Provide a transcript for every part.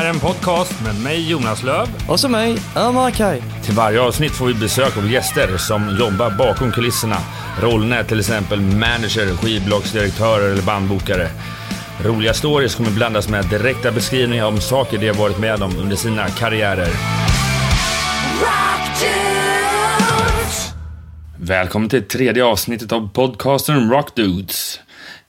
är en podcast med mig Jonas Löv. Och så mig, Ömer Kaj. Till varje avsnitt får vi besök av gäster som jobbar bakom kulisserna. Rollerna är till exempel manager, skivbolagsdirektörer eller bandbokare. Roliga stories kommer blandas med direkta beskrivningar om saker de har varit med om under sina karriärer. Välkommen till tredje avsnittet av podcasten Rock Dudes.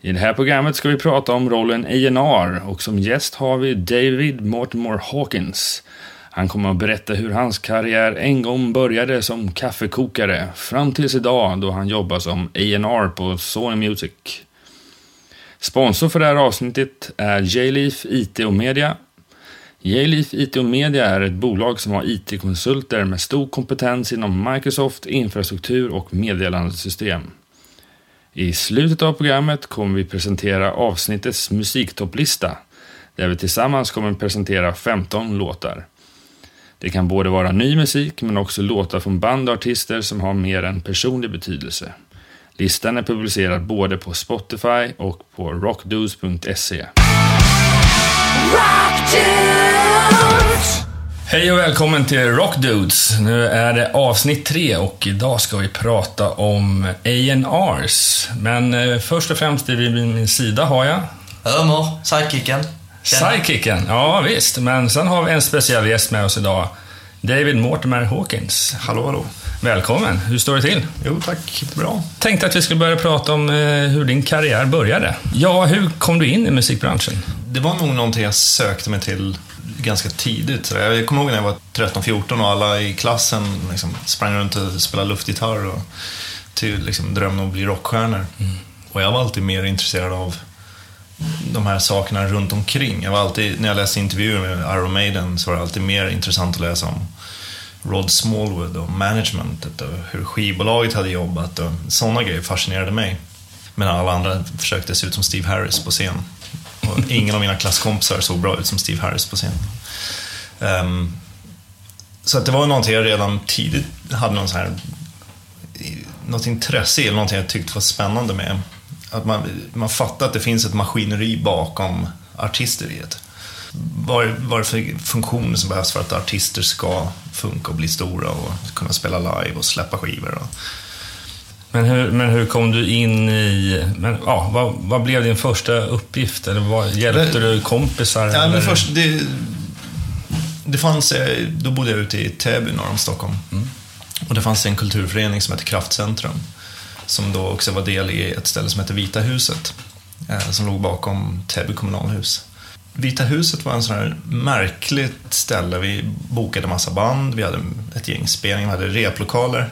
I det här programmet ska vi prata om rollen A&R och som gäst har vi David Mortimer Hawkins. Han kommer att berätta hur hans karriär en gång började som kaffekokare fram tills idag då han jobbar som A&R på Sony Music. Sponsor för det här avsnittet är J-Leaf IT och Media. J-Leaf IT och Media är ett bolag som har IT-konsulter med stor kompetens inom Microsoft, infrastruktur och meddelandesystem. I slutet av programmet kommer vi presentera avsnittets musiktopplista, där vi tillsammans kommer presentera 15 låtar. Det kan både vara ny musik, men också låtar från band och artister som har mer än personlig betydelse. Listan är publicerad både på Spotify och på rockdudes.se. Hej och välkommen till Rock Dudes. Nu är det avsnitt tre och idag ska vi prata om A&Rs. Men eh, först och främst vid min sida har jag... Ömer, sidekicken. Sidekicken, ja visst. Men sen har vi en speciell gäst med oss idag. David Mortimer Hawkins. Hallå, hallå. Välkommen, hur står det till? Jo tack, bra. Tänkte att vi skulle börja prata om eh, hur din karriär började. Ja, hur kom du in i musikbranschen? Det var nog någonting jag sökte mig till ganska tidigt. Så Jag kommer ihåg när jag var 13-14 och alla i klassen liksom sprang runt och spelade luftgitarr och till liksom drömmen om att bli rockstjärnor. Och jag var alltid mer intresserad av de här sakerna runt omkring. Jag var alltid, när jag läste intervjuer med Iron Maiden så var det alltid mer intressant att läsa om Rod Smallwood och managementet och hur skivbolaget hade jobbat och sådana grejer fascinerade mig. Medan alla andra försökte se ut som Steve Harris på scen. Och ingen av mina klasskompisar såg bra ut som Steve Harris på scenen. Um, så att det var någonting jag redan tidigt hade någon så här, något intresse i, eller någonting jag tyckte var spännande med. Att man, man fattar att det finns ett maskineri bakom artisteriet. Vad vad är det för funktioner som behövs för att artister ska funka och bli stora och kunna spela live och släppa skivor. Och, men hur, men hur kom du in i... Men, ja, vad, vad blev din första uppgift? Eller vad, hjälpte Det- du kompisar? Ja, men först, det, det fanns, eh, då bodde jag ute i Täby norr om Stockholm. Och det fanns en kulturförening som hette Kraftcentrum. Som då också var del i ett ställe som hette Vita huset. Eh, som låg bakom Täby kommunalhus. Vita huset var en sån här märkligt ställe. Vi bokade massa band, vi hade ett gäng spelningar, vi hade replokaler.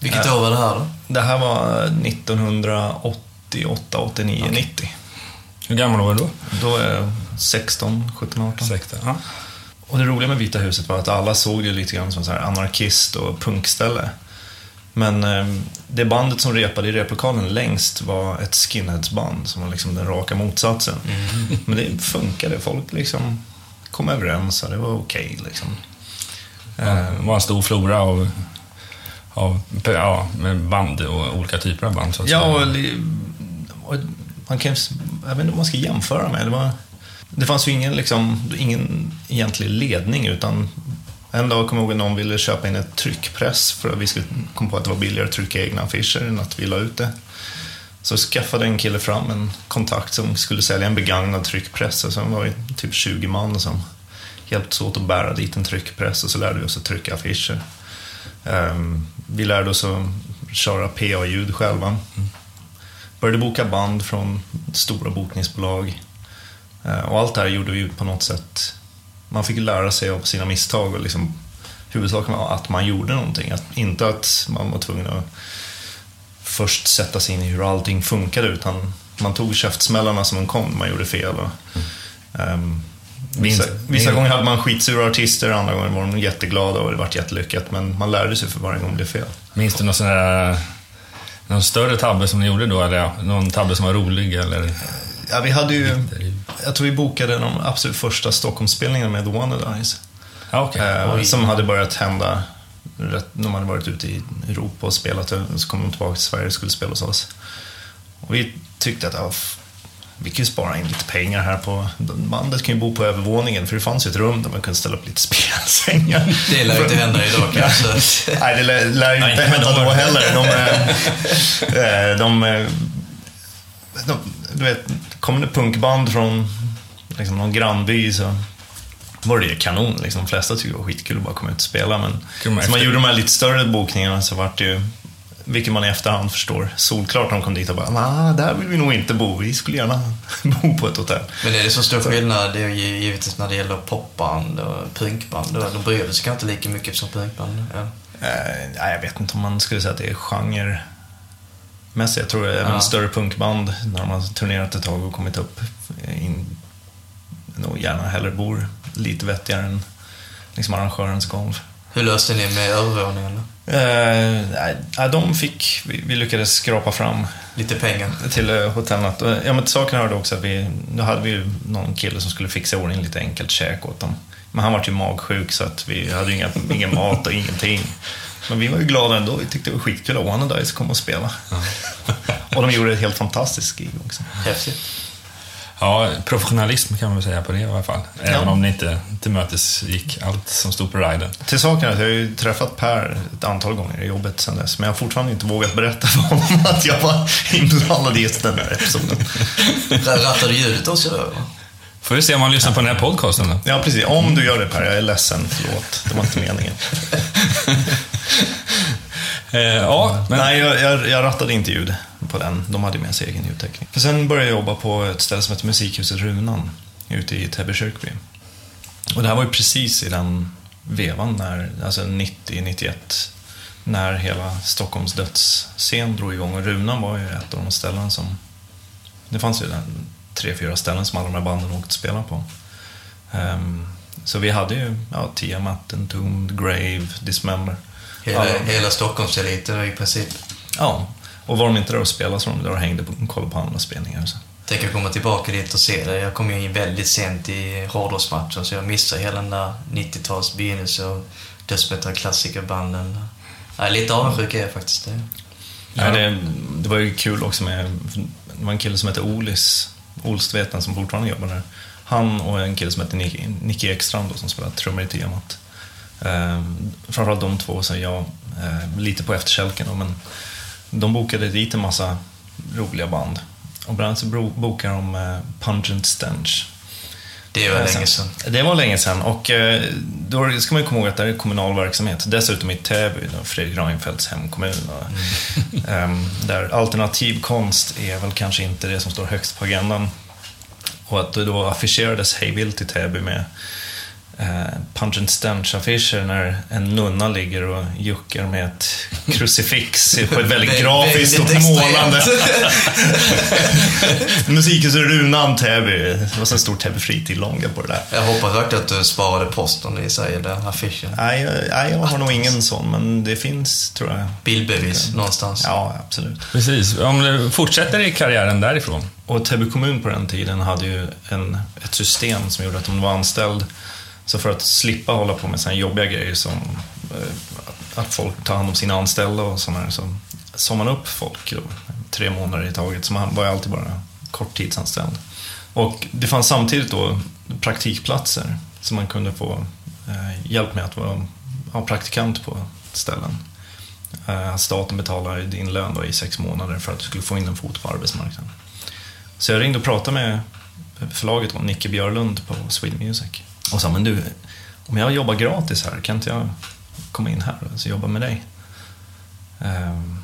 Vilket år var det här då? Det här var 1988, 89, 90. Hur gammal var du då? Då är jag 16, 17, 18. Ursäkta. Ja. Och det roliga med Vita huset var att alla såg det lite grann som så här anarkist och punkställe. Men eh, det bandet som repade i replokalen längst var ett skinheadsband som var liksom den raka motsatsen. Men det funkade, folk liksom kom överens och det var okej liksom. Det var en stor flora av, av ja, med band och olika typer av band. Så att Ja, och, och man kan, jag vet inte vad man ska jämföra med. Det, var, det fanns ju ingen, liksom, ingen egentlig ledning utan en dag kom jag ihåg någon ville köpa in ett tryckpress för att vi skulle komma på att det var billigare att trycka egna affischer än att vi la ut det. Så skaffade en kille fram en kontakt som skulle sälja en begagnad tryckpress och sen var vi typ 20 man som hjälptes åt att bära dit en tryckpress och så lärde vi oss att trycka affischer. Ehm, vi lärde oss att köra PA-ljud själva. Började boka band från stora bokningsbolag. Eh, Och allt det här gjorde vi på något sätt. Man fick lära sig av sina misstag och liksom huvudsaken var att man gjorde någonting. Att, inte att man var tvungen att först sätta sig in i hur allting funkade utan man tog käftsmällarna som de kom när man gjorde fel. Och, ehm, vissa, vissa gånger hade man skitsura artister, andra gånger var de jätteglada och det vart jättelyckat. Men man lärde sig för varje gång det blev fel. Minns du någon sån här, någon större tabbe som ni gjorde då? Eller någon tabbe som var rolig? Eller? Ja, vi hade ju, jag tror vi bokade de absolut första Stockholmsspelningarna med The. Ja, okej. Eh, Oj. som hade börjat hända. Rätt, de hade varit ute i Europa och spelat och så kom de tillbaka till Sverige och skulle spela hos oss. Och vi tyckte att vi kan ju spara in lite pengar här på... Bandet kan ju bo på övervåningen, för det fanns ju ett rum där man kunde ställa upp lite spelsängar. Det lär ju inte hända idag kanske. Nej, det lär, lär ju inte hända då heller. De, eh, de, eh, de, du vet, kommer det punkband från liksom, någon grannby så var det kanon. Liksom. De flesta tyckte det var skitkul att bara komma ut och spela. Men så man gjorde de här lite större bokningarna så vart det ju, vilket man i efterhand förstår, solklart när de kom dit och bara nah, där vill vi nog inte bo. Vi skulle gärna bo på ett hotell. Men är det så stor skillnad, det är ju givetvis när det gäller popband och punkband, då, de bryr sig inte lika mycket som punkband. Ja. Eh, jag vet inte om man skulle säga att det är genre mässigt. Jag tror även Ja. större punkband när de har turnerat ett tag och kommit upp in, nog gärna hellre bor lite vettigare än liksom arrangörens golv. Hur löste ni med övervåningen då? Eh, de fick, vi, vi lyckades skrapa fram Lite pengar? till eh, hotellnatt. Ja, men till saken hörde också att vi, då hade vi ju någon kille som skulle fixa ordning lite enkelt käk åt dem. Men han var ju magsjuk så att vi hade ju inga, ingen mat och ingenting. Men vi var ju glada ändå. Vi tyckte det var skitkul att Wannadice kom och spela. och de gjorde ett helt fantastiskt gig också. Häftigt. Ja, professionalism kan man väl säga på det i alla fall. Även Ja. om det inte till mötes gick allt som stod på riden. Till saken är att jag har ju träffat Per ett antal gånger i jobbet sedan dess. Men jag har fortfarande inte vågat berätta för honom att jag var inblandad i just den där episoden. Rattar du ljudet också då? Får vi se om man lyssnar på den här podcasten då. Ja, precis. Om du gör det Per, jag är ledsen. Förlåt. Det var inte meningen. Eh, ja, men Nej, jag, jag, jag rattade inte ljud på den. De hade med sig egen ljudteknik. För sen började jag jobba på ett ställe som heter Musikhuset Runan ute i Täby kyrkby. Och det här var ju precis i den vevan, när, alltså 90-91, när hela Stockholms dödsscen drog igång. Och Runan var ju ett av de ställen som... Det fanns ju den, tre, fyra ställen som alla de här banden åkte spela på. Ehm, så vi hade ju ja, Tiamat, Entombed, Grave, Dismember. Hela, Alla- hela Stockholmseliten i princip. Ja, och var de inte där och spelade så de där och hängde på, kollade på andra spelningar. Så. Tänk att komma tillbaka dit och se det. Jag kom ju in väldigt sent i hårdrocksmatchen så jag missade hela den där 90-tals begynnelse och dödsmetall klassikerbanden. Nej, lite avundsjuk är jag faktiskt. Det. Ja. det, det var ju kul också med, det var en kille som hette Olis, Olstveten som fortfarande jobbar där. Han och en kille som hette Nicky, Ekstrand då, som spelar trummor i Tiamat. Eh, framförallt de två, så jag eh, lite på efterkälken då, men de bokade dit en massa roliga band. Och bland annat så bokade de eh, Pungent Stench. Det var Eh, länge sedan. Det var länge sedan och då ska man ju komma ihåg att det här är kommunal verksamhet. Dessutom i Täby, Fredrik Reinfeldts hemkommun. Och, ehm, där alternativ konst är väl kanske inte det som står högst på agendan. Och att det då affischerades hejvilt till Täby med eh, Pungent Stench-affischer när en nunna ligger och juckar med ett krucifix på ett väldigt Vä- grafiskt och målande. Musikhuset Runan Täby. Det var så en stor Täby fritid-långa på det där. Jag hoppas verkligen att du sparade posten i sig, den affischen. Nej, jag, jag har nog ingen sån, men det finns, tror jag. Bildbevis någonstans. Ja, absolut. precis. Om du fortsätter i karriären därifrån. Och Täby kommun på den tiden hade ju en, ett system som gjorde att om du var anställd, så för att slippa hålla på med såna här jobbiga grejer som eh, att folk tar hand om sina anställda och sådana så sa man upp folk då, tre månader i taget, så man var ju alltid bara korttidsanställd. Och det fanns samtidigt då praktikplatser som man kunde få eh, hjälp med att vara ja, praktikant på ställen. Eh, staten betalar din lön då i sex månader för att du skulle få in en fot på arbetsmarknaden. Så jag ringde och pratade med förlaget om Nicke Björlund på Sweden Music. Och sa, men du, om jag jobbar gratis här, kan inte jag komma in här och så jobba med dig? Ehm,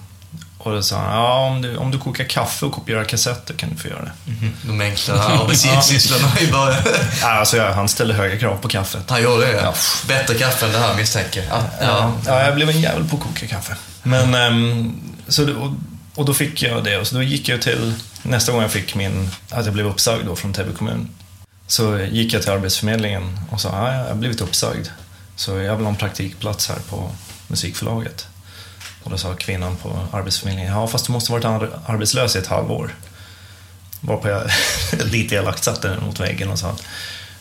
och då sa han, ja om du, om du kokar kaffe och kopierar kassetter kan du få göra det. Mhm. De enkla arbetssysslorna i början. Ja, alltså, jag, han ställde höga krav på kaffet. Han gjorde det, ja. Ja. Bättre kaffe än det här misstänker jag. Ja. Ja, ja, jag blev en jävel på att koka kaffe. Men, ehm, så, och, och då fick jag det och så då gick jag till, nästa gång jag fick min, att jag blev uppsagd då från Täby kommun, så gick jag till Arbetsförmedlingen och sa, ja, jag har blivit uppsagd. Så jag vill ha en praktikplats här på musikförlaget. Och då sa kvinnan på Arbetsförmedlingen, ja fast du måste varit ar- arbetslös i ett halvår. Varpå jag lite elakt satte den mot väggen och sa att,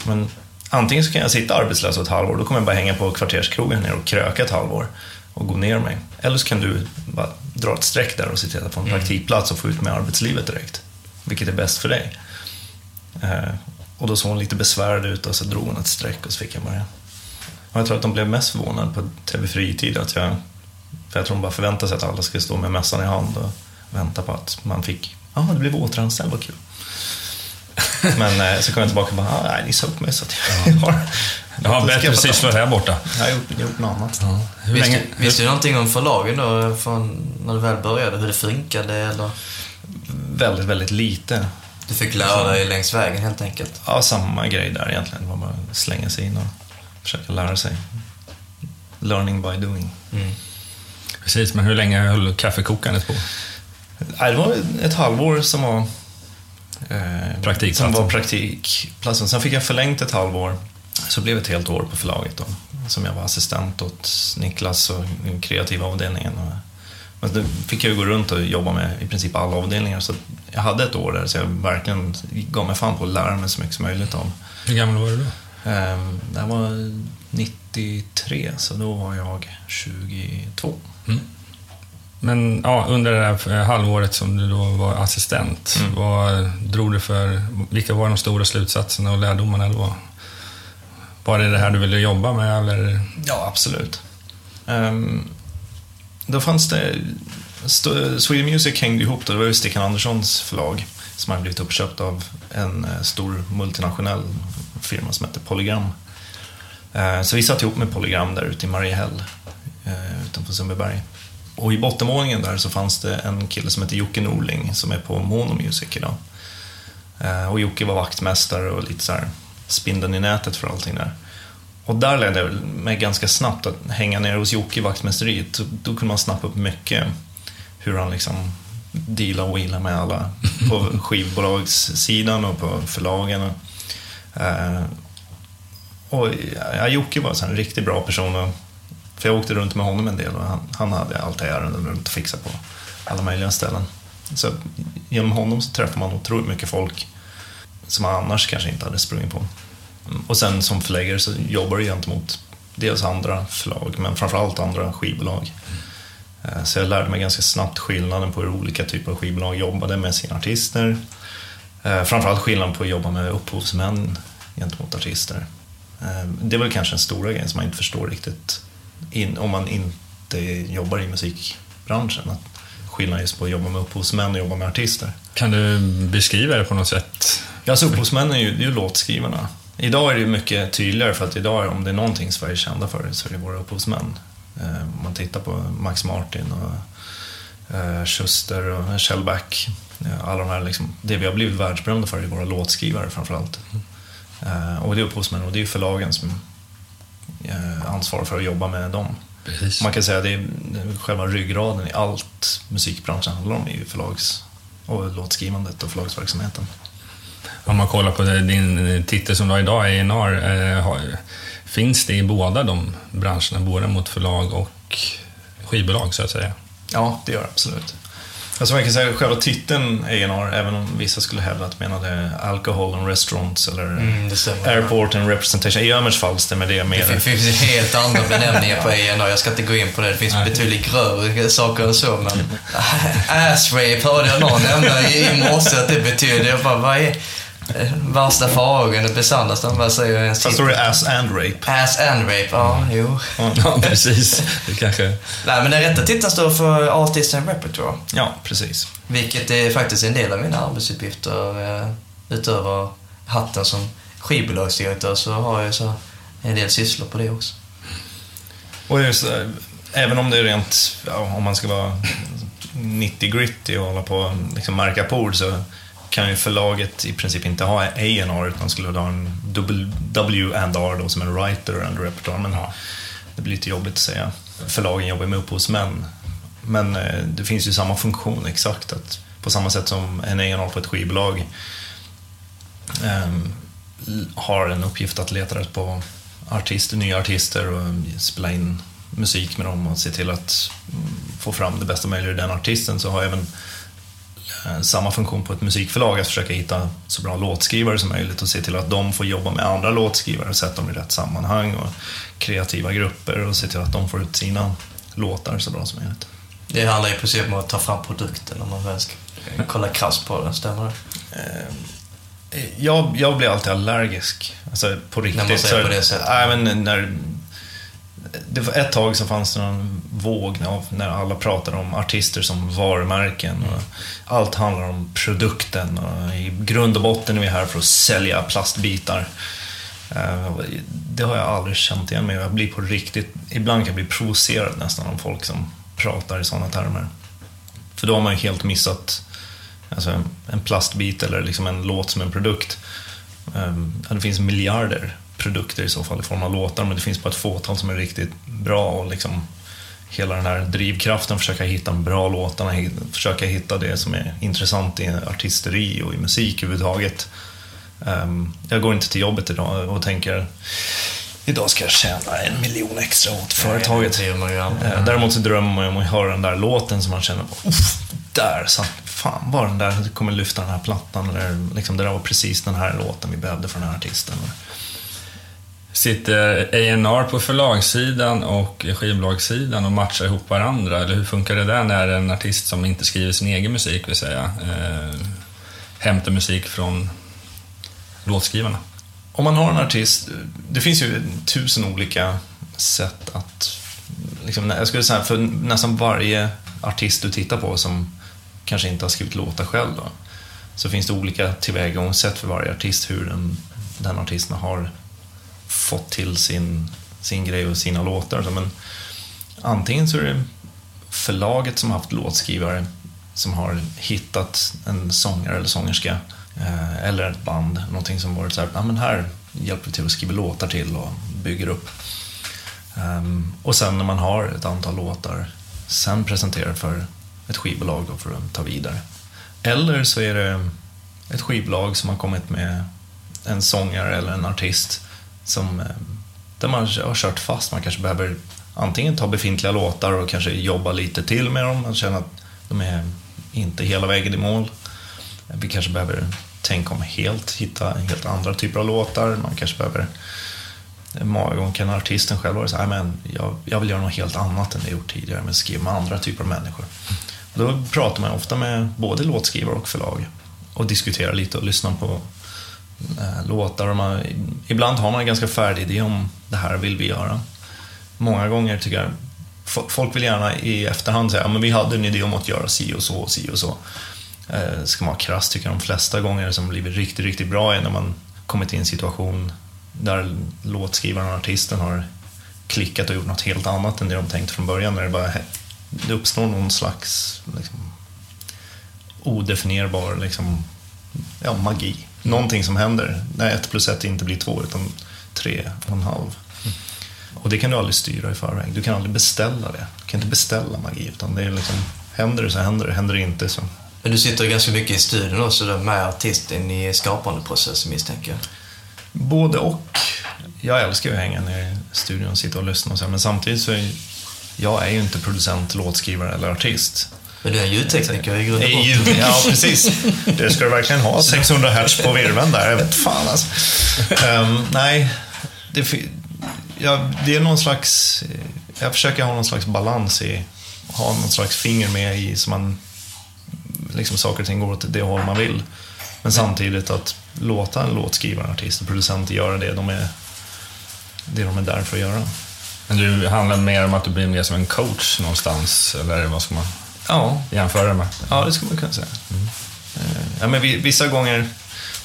men antingen så kan jag sitta arbetslös ett halvår, då kommer jag bara hänga på kvarterskrogen ner och kröka ett halvår och gå ner mig. Eller så kan du bara dra ett streck där och se till att få en praktikplats och få ut med arbetslivet direkt. Vilket är bäst för dig. Och då såg hon lite besvärad ut och så drog hon ett streck och så fick jag börja. Och jag tror att de blev mest förvånade på TV Fritid att jag... För jag tror de bara förväntade sig att alla skulle stå med mössan i hand och vänta på att man fick... Ja, ah, det blev återanställd, vad kul. Men eh, så kom jag tillbaka och bara, ah, nej, ni sa upp mig så att jag har... Jag har bättre sysslor här borta. Jag har gjort, gjort något annat. Ja. Hur Visste, länge? visste du någonting om förlagen då, från när du väl började? Hur det funkade eller? Väldigt, väldigt lite. Du fick lära dig längs vägen helt enkelt? Ja, samma grej där egentligen. Det var bara att slänga sig in och försöka lära sig. Learning by doing. Mm. Precis, men hur länge höll kaffekokandet på? Det var ett halvår som var eh, Praktikplatsen. Som var praktikplatsen. Sen fick jag förlängt ett halvår. Så blev det ett helt år på förlaget då. Som jag var assistent åt Niklas och den kreativa avdelningen. Och, men då fick jag gå runt och jobba med i princip alla avdelningar. Så jag hade ett år där så jag verkligen gav mig fan på att lära mig så mycket som möjligt av. Hur gammal var du då? Eh, det här var 93, så då var jag 22. Men ja, under det här eh, halvåret som du då var assistent, Mm. vad drog du för, vilka var de stora slutsatserna och lärdomarna? Vad? Var det det här du ville jobba med eller? Ja, absolut. Ehm, då fanns det... Sweden Music hängde ihop, då, det var ju Stickan Anderssons förlag som hade blivit uppköpt av en eh, stor multinationell firma som hette Polygram. Eh, så vi satt ihop med Polygram där ute i Mariehäll eh, utanför Sundbyberg. Och i bottenvåningen där så fanns det en kille som heter Jocke Norling som är på Mono Music idag. Och Jocke var vaktmästare och lite så här spindeln i nätet för allting där. Och där ledde jag mig ganska snabbt att hänga ner hos Jocke i vaktmästeriet. Då kunde man snappa upp mycket hur han liksom dealar och wheelar med alla på skivbolagssidan och på förlagen. Och, eh, och ja, Jocke var en riktigt bra person. För jag åkte runt med honom en del och han, han hade alltid ärenden runt och fixa på alla möjliga ställen. Så genom honom så träffar man otroligt mycket folk som man annars kanske inte hade sprungit på. Mm, Och sen som förläggare så jobbar du gentemot dels andra förlag, men framförallt andra skivbolag. Eh, Så jag lärde mig ganska snabbt skillnaden på hur olika typer av skivbolag jobbade med sina artister. Eh, Framförallt skillnaden på att jobba med upphovsmän gentemot artister. Eh, Det är väl kanske den stora grejen som man inte förstår riktigt in, om man inte jobbar i musikbranschen. Att skillnaden just på att jobba med upphovsmän och jobba med artister. Kan du beskriva det på något sätt? Ja, alltså upphovsmännen är ju, det är ju låtskrivarna. Idag är det mycket tydligare för att idag, om det är någonting Sverige är kända för, så är det våra upphovsmän. Eh, Om man tittar på Max Martin och eh, Schuster och Shellback. eh, Alla de här, liksom, det vi har blivit världsberömda för är våra låtskrivare framförallt. Och det är upphovsmän och det är förlagen som ansvarar för att jobba med dem. Precis. Man kan säga att det är själva ryggraden i allt musikbranschen handlar om är ju förlags och låtskrivandet och förlagsverksamheten. Om man kollar på din titel som du har idag, A&R, eh, finns det i båda de branscherna, både mot förlag och skivbolag så att säga? Ja, det gör det absolut. Alltså man kan säga själva titeln A&R, även om vissa skulle hävda att menade alcohol and restaurants eller Mm, det airport and representation. I Ömers fall stämmer det Det mer. fin- finns ju helt andra benämningar på A&R. Jag ska inte gå in på det. Det finns Nej. betydligt grövre saker än så. Men ass-rape hörde jag någon nämna i, morse att det betyder. Jag bara, vad är värsta farhågan? Det besannas när man säger en Fast då är det ass and rape. Ass and rape, ja, jo. Ja, precis. Det kanske... Nej, men den rätta titeln står för Artist and Repertoire. Ja, precis. Vilket är faktiskt en del av mina arbetsuppgifter. eh, Utöver hatten som skivbolagsdirektör så har jag så en del sysslor på det också. Och just, eh, även om det är rent, ja, om man ska vara 90 gritty och hålla på och liksom märka på ord så kan ju förlaget i princip inte ha A&R utan skulle ha en W&R, då som en writer och en repertoar. Men det blir lite jobbigt att säga. Förlagen jobbar med upphovsmän. Men eh, det finns ju samma funktion exakt. att På samma sätt som en A&R på ett skivbolag ehm, har en uppgift att leta rätt på artister, nya artister och spela in musik med dem och se till att mm, få fram det bästa möjliga ur den artisten så har även samma funktion på ett musikförlag att försöka hitta så bra låtskrivare som möjligt och se till att de får jobba med andra låtskrivare och sätta dem i rätt sammanhang och kreativa grupper och se till att de får ut sina låtar så bra som möjligt. Det handlar i princip om att ta fram produkten om man väl ska kolla krasst på den, stämmer det? Eh, Jag, jag blir alltid allergisk. Alltså på riktigt. man säger Så- på det sättet. Nej, men när... Det var ett tag så fanns det någon våg när alla pratade om artister som varumärken. Och allt handlar om produkten. Och I grund och botten är vi här för att sälja plastbitar. Eh, Det har jag aldrig känt igen mig. Jag blir på riktigt... Ibland kan jag bli provocerad nästan av folk som pratar i sådana termer. För då har man ju helt missat alltså en, plastbit eller liksom en låt som en produkt. Ehm, det finns miljarder produkter i så fall i form av låtar, men det finns bara ett fåtal som är riktigt bra och liksom hela den här drivkraften, försöka hitta de bra låtarna, försöka hitta det som är intressant i artisteri och i musik överhuvudtaget. Ehm, jag går inte till jobbet idag och tänker Idag ska jag tjäna en miljon extra åt företaget. Det gör man ju aldrig. Eh, Däremot så drömmer man ju om att höra den där låten som man känner, där satt, fan var den där kommer lyfta den här plattan. Eller liksom, det där var precis den här låten vi behövde för den här artisten. Sitter A&R på förlagssidan och skivbolagssidan och matchar ihop varandra? Eller hur funkar det där när en artist som inte skriver sin egen musik, vill säga, eh, hämtar musik från låtskrivarna? Om man har en artist, det finns ju tusen olika sätt att... Liksom, jag skulle säga för nästan varje artist du tittar på som kanske inte har skrivit låtar själv då, så finns det olika tillvägagångssätt för varje artist hur den, den artisten har fått till sin, sin grej och sina låtar. Så, Men antingen så är det förlaget som har haft låtskrivare som har hittat en sångare eller sångerska eh, eller ett band, någonting som varit så här, ah, men här hjälper vi till att skriva låtar till och bygger upp. Um, och sen när man har ett antal låtar, sen presenterar för ett skivbolag för att ta vidare. Eller så är det ett skivbolag som har kommit med en sångare eller en artist som, eh, där man har kört fast. Man kanske behöver antingen ta befintliga låtar och kanske jobba lite till med dem. Man känner att de är inte hela vägen i mål. Vi kanske behöver tänka om helt, hitta helt andra typer av låtar. Man kanske behöver eh, Många gånger kan artisten själv vara så här, men jag, jag vill göra något helt annat än det jag gjort tidigare, men skriva med andra typer av människor. Då pratar man ofta med både låtskrivare och förlag och diskuterar lite och lyssnar på Eh, låtar. Och man, ibland har man en ganska färdig idé om det här vill vi göra. Många gånger tycker jag, folk vill gärna i efterhand säga, ja, vi hade en idé om att göra si och så och si och så. Eh, ska man vara krass tycker jag de flesta gånger som blivit riktigt, riktigt bra är när man kommit i en situation där låtskrivaren och artisten har klickat och gjort något helt annat än det de tänkt från början. När det, bara, det uppstår någon slags liksom, odefinierbar liksom, ja, magi. Någonting som händer när ett plus ett inte blir två utan tre och en halv. Och det kan du aldrig styra i förväg. Du kan aldrig beställa det. Du kan inte beställa magi. Utan det är liksom, händer det så händer det, händer det inte så Men du sitter ganska mycket i studion också där med artisten i skapandeprocessen misstänker jag. Både och. Jag älskar ju att hänga ner i studion och sitta och lyssna och så men samtidigt så är jag är ju inte producent, låtskrivare eller artist. Men du är ljudtekniker i grund botten. ljud, ja, precis. Det ska du verkligen ha 600 hertz på virveln där. Jag vet fan alltså. Ehm, nej, det, ja, det är någon slags... Jag försöker ha någon slags balans i... Ha någon slags finger med i så man... Liksom saker och ting går åt det håll man vill. Men samtidigt att låta en låtskrivare, en artist och producent göra det de är, det de är där för att göra. Men du handlar mer om att du blir mer som en coach någonstans, eller vad ska man Ja, jämföra med? Ja, det skulle man kunna säga. Eh, Ja, men vi- vissa gånger,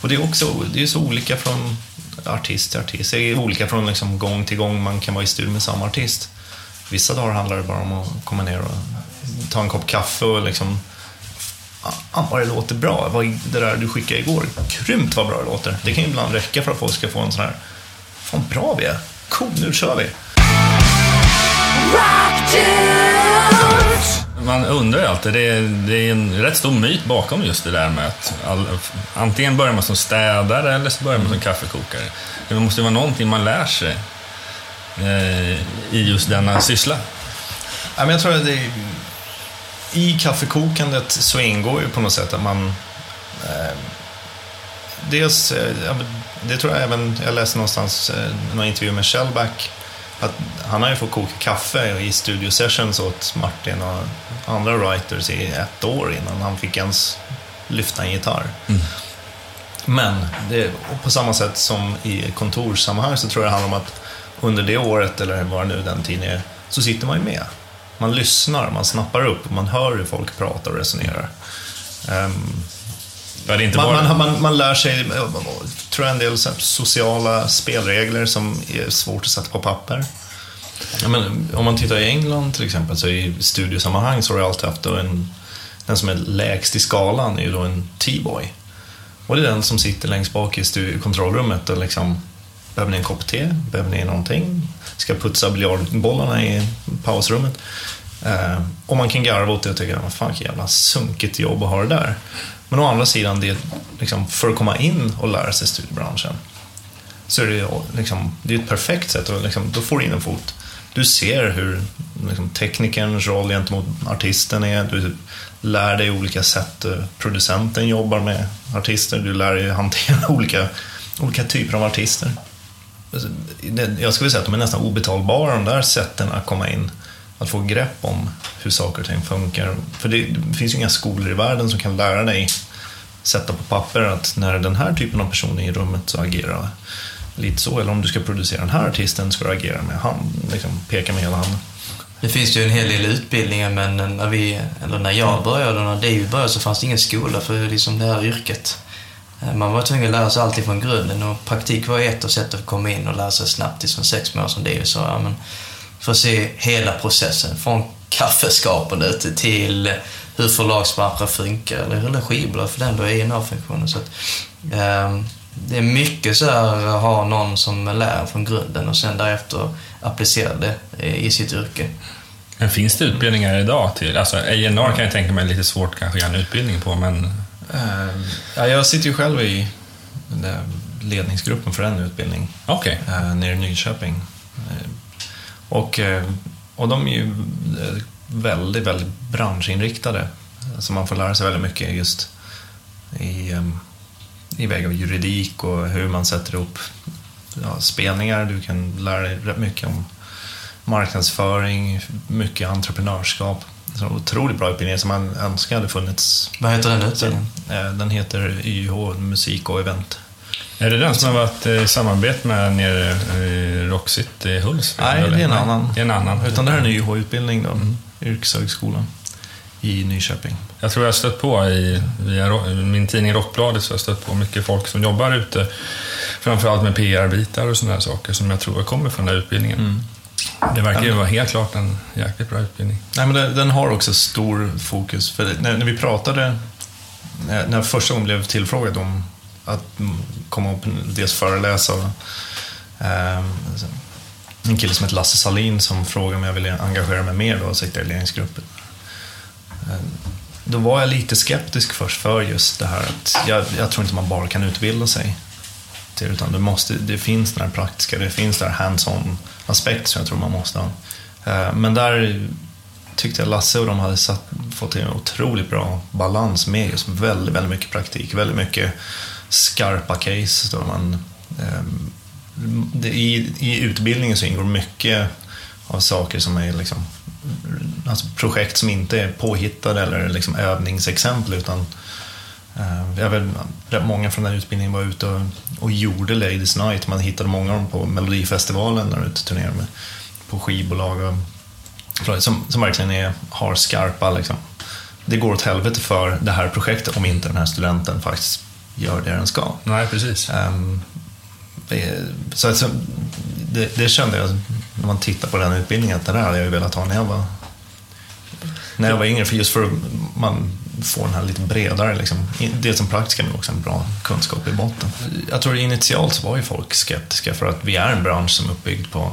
och det är också det är så olika från artist till artist. Det är olika från liksom gång till gång man kan vara i studion med samma artist. Vissa dagar handlar det bara om att komma ner och ta en kopp kaffe och liksom Ah, vad det låter bra. Vad det där du skickade igår, grymt vad bra det låter. Det kan ju ibland räcka för att folk ska få en sån här, fan bra vi är. Cool, nu kör vi. Man undrar ju alltid, det är, det är en rätt stor myt bakom just det där med att all, antingen börjar man som städare eller så börjar man som kaffekokare. Det måste ju vara någonting man lär sig eh, i just denna syssla. Ja, men jag tror att det i kaffekokandet så ingår ju på något sätt att man... Eh, dels, eh, det tror jag även, jag läste någonstans eh, någon intervju med Shellback, att han har ju fått koka kaffe i studio sessions åt Martin och andra writers i ett år innan han fick ens lyfta en gitarr. Men det, på samma sätt som i kontorssammanhang så tror jag det handlar om att under det året, eller vad nu den tiden är, så sitter man ju med. Man lyssnar, man snappar upp, man hör hur folk pratar och resonerar. Um, Ja, det är inte man, man, man, man lär sig, tror jag, en del sociala spelregler som är svårt att sätta på papper. Ja, men, om man tittar i England till exempel, så i studiosammanhang så har du alltid haft en, den som är lägst i skalan är ju då en T-boy. Och det är den som sitter längst bak i kontrollrummet och liksom Behöver ni en kopp te? Behöver ni någonting? Ska putsa biljardbollarna i pausrummet? Eh, och man kan garva åt det och tycka, vad fan vilket jävla sunkigt jobb att ha det där. Men å andra sidan, det liksom, för att komma in och lära sig studiebranschen så är det, liksom, det är ett perfekt sätt att liksom, då får du in en fot. Du ser hur liksom, teknikerns roll gentemot artisten är. Du lär dig olika sätt eh, producenten jobbar med artister. Du lär dig hantera olika, olika typer av artister. Alltså, jag skulle säga att de är nästan obetalbara, de där sätten att komma in. Att få grepp om hur saker och ting funkar. För det, det finns ju inga skolor i världen som kan lära dig sätta på papper att när den här typen av person är i rummet så agerar lite så. Eller om du ska producera den här artisten ska du agera med hand, liksom peka med hela handen. Det finns ju en hel del utbildningar men när, vi, eller när jag började och när David började så fanns det ingen skola för liksom det här yrket. Eh, man var tvungen att lära sig allting från grunden och praktik var ett av sätt att komma in och lära sig snabbt i sex månader som David sa. Ja, men för att se hela processen från kaffeskapandet till hur förlagsbranschen funkar eller hur skivbolag för den då A&R-funktionen. Så att, ehm, det är mycket så här att ha någon som lär från grunden och sen därefter applicera det eh, i sitt yrke. Men finns det utbildningar idag till... Alltså A&R kan jag tänka mig är lite svårt kanske att göra en utbildning på, men... Eh, Ja, jag sitter ju själv i ledningsgruppen för en utbildning Okej. eh, nere i Nyköping. Och, eh, och de är ju eh, väldigt, väldigt branschinriktade. Så man får lära sig väldigt mycket just i, eh, i väg av juridik och hur man sätter ihop ja, spelningar. Du kan lära dig rätt mycket om marknadsföring, mycket entreprenörskap. Så otroligt bra utbildning som man önskar hade funnits. Vad heter den utbildningen? Den heter YH, musik och event. Är det den som har varit i samarbete med nere i Rock City Hultsfred? Nej, eller? det är en annan. Det är en annan. Utan det här är en YH-utbildning då, yrkeshögskolan i Nyköping. Jag tror jag har stött på i via min tidning Rockbladet så har jag stött på mycket folk som jobbar ute. Framförallt med PR-bitar och sådana här saker som jag tror kommer från den här utbildningen. Det verkar ju vara helt klart en jäkligt bra utbildning. Nej, men den, den har också stor fokus. För när, när vi pratade, när, när jag första gången blev tillfrågad om att komma upp och dels föreläsa och, eh, en kille som heter Lasse Salin som frågade om jag ville engagera mig mer då, sitta i ledningsgruppen. Ehm, då var jag lite skeptisk först för just det här att jag, jag tror inte man bara kan utbilda sig till utan det, måste, det finns den här praktiska, det finns den här hands on-aspekten som jag tror man måste ha. Ehm, men där tyckte jag Lasse och de hade satt, fått till en otroligt bra balans med just väldigt, väldigt mycket praktik, väldigt mycket skarpa case. Då man, ehm, det, i, I utbildningen så ingår mycket av saker som är liksom, alltså projekt som inte är påhittade eller liksom övningsexempel utan ehm, jag vet, rätt många från den utbildningen var ute och, och gjorde Ladies Night. Man hittade många av dem på Melodifestivalen när de ute och turnerade med, på skivbolag. Och, som, som verkligen är, har skarpa, liksom. det går åt helvete för det här projektet om inte den här studenten faktiskt gör det den ska. Nej, precis. Det- så alltså, det, det kände jag när man tittar på den utbildningen, att det där hade jag velat ha när jag var, när jag var yngre, för just för att man får den här lite bredare, liksom, dels som praktiska men också en bra kunskap i botten. Jag tror initialt så var ju folk skeptiska för att vi är en bransch som är uppbyggd på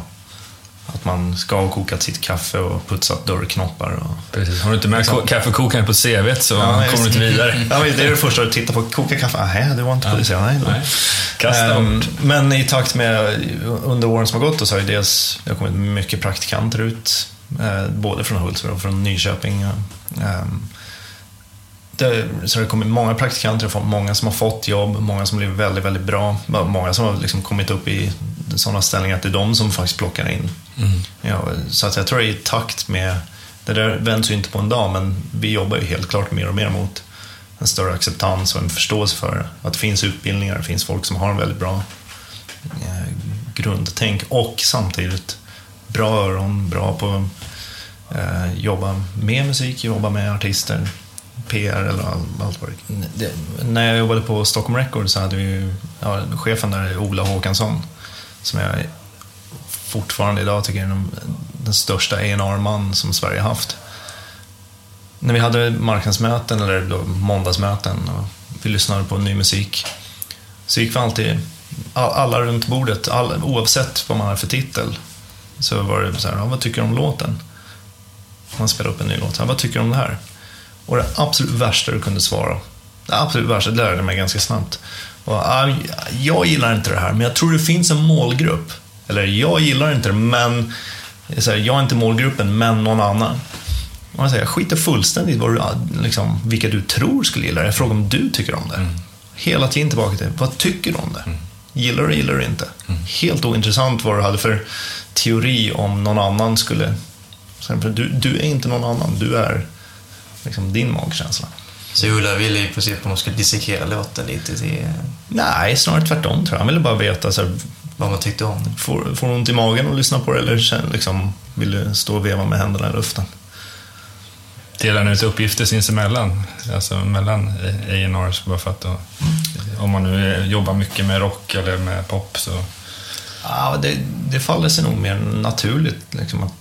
att man ska ha kokat sitt kaffe och putsat dörrknoppar. Och, precis. Har du inte med ko- kaffekokaren på CVt så Ja, kommer du inte vidare. Ja, det är det första du tittar på. Koka kaffe? Nej, det var inte på det. Nej, då. Nej. Kasta Ehm, bort. Men i takt med under åren som har gått så har ju dels det har kommit mycket praktikanter ut. eh, Både från Hultsfred och från Nyköping. Ehm, Det, så det kommit många praktikanter, många som har fått jobb, många som blivit väldigt, väldigt bra. Många som har liksom kommit upp i sådana ställningar att det är de som faktiskt plockar in. Ja, så att jag tror i takt med, det där vänds ju inte på en dag, men vi jobbar ju helt klart mer och mer mot en större acceptans och en förståelse för att det finns utbildningar, det finns folk som har en väldigt bra eh, grundtänk och samtidigt bra öron, bra på att eh, jobba med musik, jobba med artister, PR eller allt vad det När jag jobbade på Stockholm Records så hade vi ju, ja, chefen där, Ola Håkansson, som jag fortfarande idag tycker är den, den största A&R-man som Sverige haft. När vi hade marknadsmöten eller då måndagsmöten och vi lyssnade på ny musik så gick vi alltid, alla runt bordet, all, oavsett vad man hade för titel, så var det så här, ja, vad tycker du om låten? Man spelar upp en ny låt, ja, vad tycker du om det här? Och det absolut värsta du kunde svara, det absolut värsta, det lärde jag mig ganska snabbt. Och, jag gillar inte det här, men jag tror det finns en målgrupp. Eller jag gillar inte det, men här, jag är inte målgruppen, men någon annan. Och jag, säger, jag skiter fullständigt vad du, liksom, vilka du tror skulle gilla det. Jag frågar om du tycker om det. Mm. Hela tiden tillbaka till, vad tycker du om det? Mm. Gillar du gillar du inte? Mm. Helt ointressant vad du hade för teori om någon annan skulle... Du, du är inte någon annan, du är liksom din magkänsla. Så Ola ville i princip att man skulle dissekera låten lite till... Nej, snarare tvärtom tror jag. Han ville bara veta så här, vad man tyckte om Får, får du ont i magen att lyssna på det eller liksom, vill du stå och veva med händerna i luften? Delar ni ut uppgifter sinsemellan? Alltså mellan A&Rs bara för att då, om man nu jobbar mycket med rock eller med pop så... Ja, det, det faller sig nog mer naturligt. Liksom, att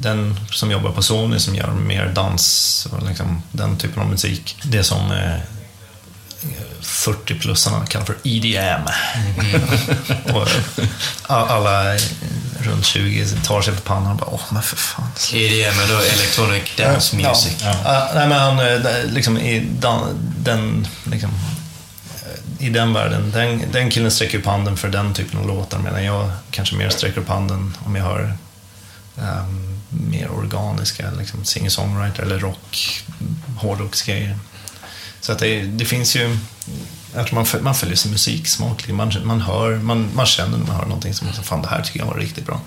den som jobbar på Sony som gör mer dans och liksom, den typen av musik. Det som eh, 40-plussarna kallar för EDM. Mm. och alla runt 20 tar sig på pannan och bara, åh men för fan. EDM är då Electronic Dance Music. Ja. Ja. nej men han, eh, liksom i den, den liksom, i den världen, den, den killen sträcker upp handen för den typen av låtar medan jag kanske mer sträcker upp handen om jag hör um, mer organiska, liksom singer-songwriter eller rock, hårdrocksgrejer. Så att det, det finns ju, tror man, man följer sin musiksmak. Man, man, hör, man, man känner när man hör någonting som, fan det här tycker jag var riktigt bra.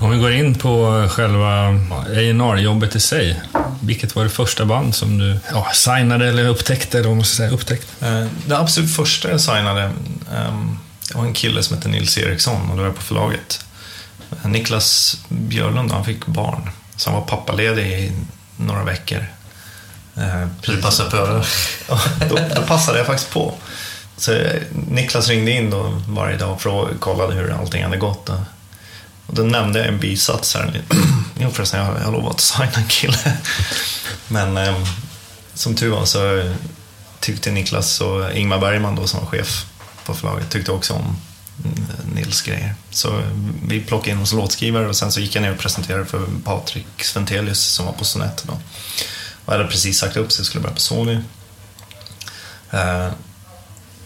Om vi går in på själva A&R-jobbet i sig. Vilket var det första band som du ja, signade eller upptäckte? Eller vad man ska säga, upptäckt? Eh, det absolut första jag signade um, var en kille som hette Nils Eriksson och då var jag på förlaget. Niklas Björlund, han fick barn. Så han var pappaledig i några veckor. Eh, du passade på det? ja, då, då passade jag faktiskt på. Så Niklas ringde in då varje dag och kollade hur allting hade gått. Och då nämnde jag en bisats här. jo förresten, jag har lovat att signa en kille. Men eh, som tur var så tyckte Niklas och Ingmar Bergman då som var chef på förlaget tyckte också om mm, Nils grejer. Så vi plockade in hos låtskrivare och sen så gick jag ner och presenterade för Patrik Sventelius som var på Sonett då. Och hade precis sagt upp sig och skulle börja på Sony. Eh,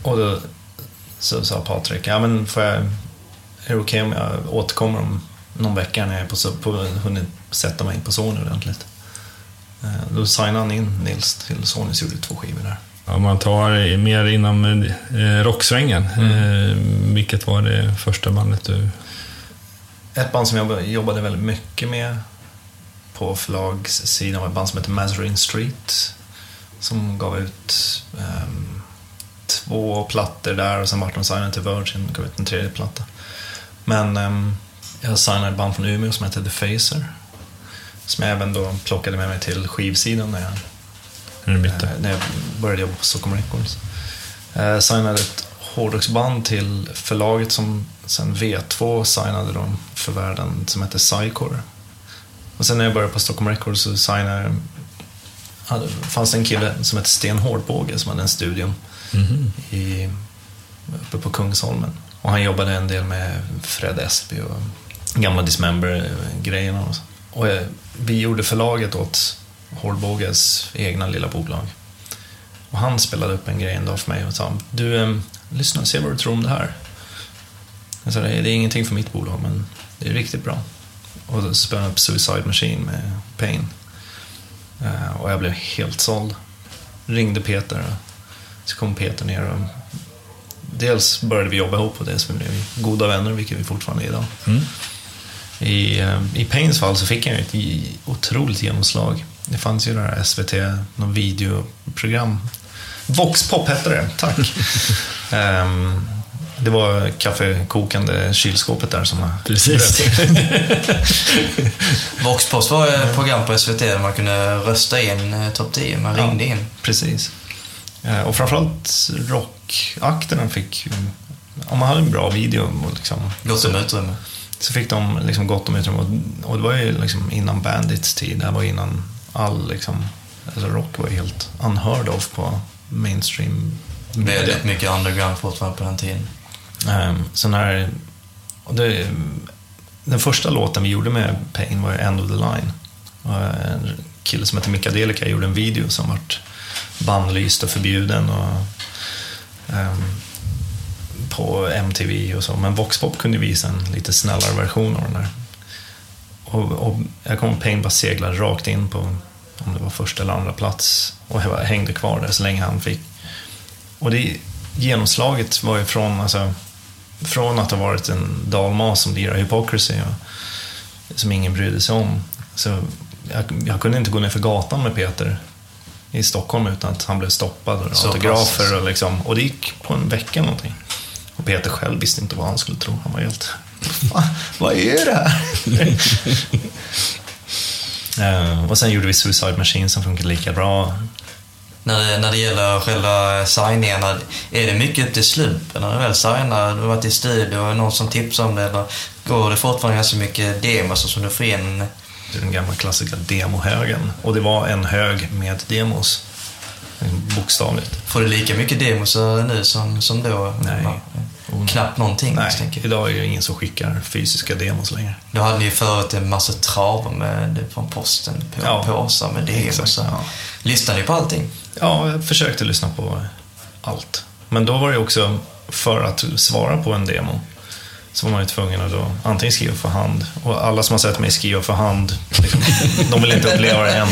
och då så sa Patrik, ja men får jag, är det okej okay om jag återkommer om någon vecka när jag är på, på, hunnit sätta mig in på Sony ordentligt? Eh, då signade han in Nils till Sony och gjorde två skivor där. Om man tar mer inom eh, rocksvängen, mm. eh, vilket var det första bandet du... Ett band som jag jobbade väldigt mycket med på förlagssidan var ett band som heter Mazarin Street. Som gav ut eh, två plattor där och sen vart de signade till Virgin och gav ut en tredje platta. Men eh, jag signade ett band från Umeå som heter The Facer. Som jag även då plockade med mig till skivsidan när jag när du bytte? när jag började jobba på Stockholm Records. Eh, signade ett hårdrocksband till förlaget som sen V2 signade dem för världen som hette Psycore. Och sen när jag började på Stockholm Records så signade hade, fanns det en kille som hette Sten Hårdbåge som hade en studio mm. i, uppe på Kungsholmen. Och han jobbade en del med Fred Esby och gamla Dismember-grejerna. Och, och vi gjorde förlaget åt Hårdbåges egna lilla bolag. Och han spelade upp en grej en dag för mig och sa Du, eh, lyssna se vad du tror om det här. Jag sa, det är ingenting för mitt bolag, men det är riktigt bra. Och så spelade upp Suicide Machine med Pain. Uh, och jag blev helt såld. Ringde Peter. Så kom Peter ner och dels började vi jobba ihop och dels blev vi goda vänner, vilket vi fortfarande är idag. Mm. I, eh, I Pains fall så fick ju ett otroligt genomslag. Det fanns ju det här SVT, något videoprogram. Voxpop hette det, tack. Ehm, det var kaffekokande kylskåpet där som var Precis. Voxpost var ett program på SVT där man kunde rösta in eh, topp 10. Man Ja. ringde in. Precis. Eh, Och framförallt rockakterna fick, om man hade en bra video och liksom, Gott om utrymme. så fick de liksom gott om utrymme. Och- Och det var ju liksom innan Bandits tid, det här var innan all liksom, alltså rock var helt unheard of på mainstream media. Väldigt mycket underground fortfarande på den tiden. Um, så när, det, den första låten vi gjorde med Pain var End of the Line. En kille som heter Mika Delica gjorde en video som vart bannlyst och förbjuden och, ehm, på MTV och så. Men Voxpop kunde visa en lite snällare version av den där. Och, och jag kommer ihåg Pain bara seglade rakt in på om det var första eller andra plats och jag hängde kvar där så länge han fick. Och det genomslaget var ju från, alltså, från att ha varit en dalmas som lirar Hypocrisy och, som ingen brydde sig om. Så jag, jag kunde inte gå ner för gatan med Peter i Stockholm utan att han blev stoppad och Så autografer och liksom, och det gick på en vecka någonting. Och Peter själv visste inte vad han skulle tro. Han var helt, "Va? Vad är det här? Eh, och sen gjorde vi Suicide Machine som funkade lika bra. När det, när det gäller själva signingarna, är det mycket upp till slumpen när du väl signar? Du har varit i studio och någon som tipsar om det eller går det fortfarande ganska mycket demos som du får in? Det är den gamla klassiska demohögen. Och det var en hög med demos. Bokstavligt. Får du lika mycket demos nu som, som då? Nej. Ja. Knappt någonting Nej, idag är det ingen som skickar fysiska demos längre. Då hade ni ju förut en massa travar med, från posten på Ja, påsar med demos. exakt, Så. ja. Lyssnade ni på allting? Ja, jag försökte lyssna på allt. Men då var det också, för att svara på en demo, så var man ju tvungen att då antingen skriva för hand. Och alla som har sett mig skriva för hand, liksom, de vill inte uppleva det än.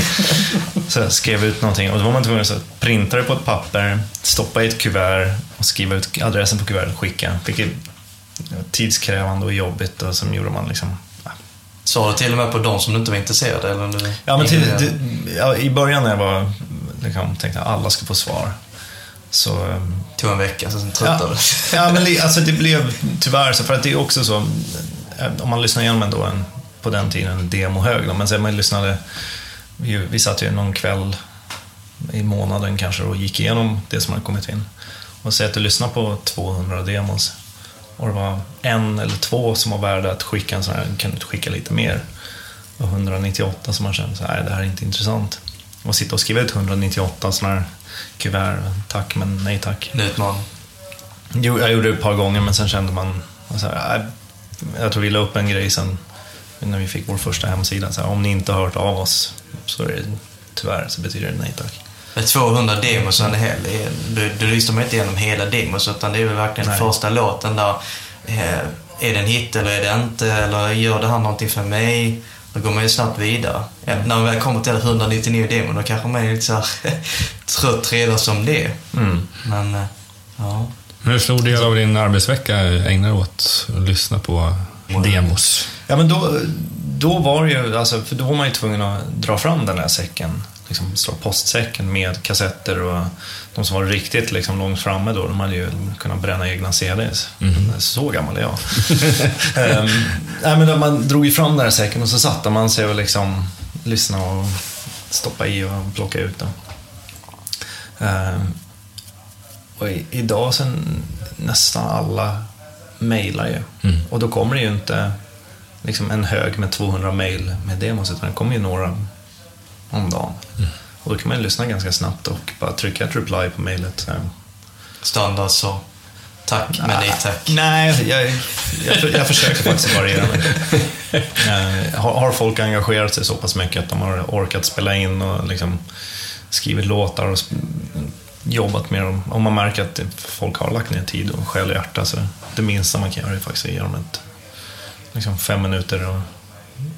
Så jag skrev ut någonting och då var man tvungen att printa det på ett papper, stoppa i ett kuvert och skriva ut adressen på kuvertet och skicka. Vilket var tidskrävande och jobbigt och som gjorde man liksom... Sa du till och med på de som du inte var intresserade? Eller? Ja, men till, det, ja, I början när jag var, liksom, tänkte att alla ska få svar. Så ehm, tog en vecka, sen Ja, tröttnade du. ja men li- alltså det blev tyvärr så, för att det är också så, eh, om man lyssnar igenom ändå en, på den tiden, en demohög, då, men sen man lyssnade, vi, vi satt ju någon kväll i månaden kanske och gick igenom det som hade kommit in. Och säg att du lyssnar på 200 demos och det var en eller två som var värda att skicka en sån här, kan du inte skicka lite mer? Och 198 som man kände så här, "Nej, det här är inte intressant. Och sitta och skriva ut 198 sådana här kuvert, tack men nej tack. En utmaning. Jo, jag gjorde det ett par gånger, men sen kände man... Så här, äh, jag tror vi la upp en grej sen när vi fick vår första hemsida. Så här, om ni inte har hört av oss så är det tyvärr så betyder det nej tack. Med 200 demos en hel, du, du lyssnar man inte igenom hela demos utan det är väl verkligen Nej. första låten där. Eh, är det en hit eller är det inte? Eller gör det här någonting för mig? Då går man ju snabbt vidare. Ja, när man väl kommer till 199 demon då kanske man är lite så här trött redan som det. Mm. Men, eh, ja. Hur stor del av din arbetsvecka ägnar du åt att lyssna på demos? Ja, men då, då var det ju, alltså, för då var man ju tvungen att dra fram den där säcken. Liksom slå postsäcken med kassetter och de som var riktigt liksom, långt framme då, de hade ju kunnat bränna egna CDs. Så gammal är jag. um, nej, men man drog ju fram den där säcken och så satte man sig och liksom lyssnade och stoppade i och plockade ut den. Ehm, och i, idag sen nästan alla mejlar ju. Mm. Och då kommer det ju inte liksom en hög med 200 mejl med demos, utan det kommer ju några om dagen. Och då kan man lyssna ganska snabbt och bara trycka ett reply på mejlet. här. Standard så. Tack, men nej tack. Nej, jag, jag, jag försöker faktiskt variera mig. Eh, har, har folk engagerat sig så pass mycket att de har orkat spela in och liksom skrivit låtar och jobbat med dem. Om man märker att folk har lagt ner tid och själ och hjärta så det minsta man kan göra är faktiskt att ge dem ett, liksom fem minuter och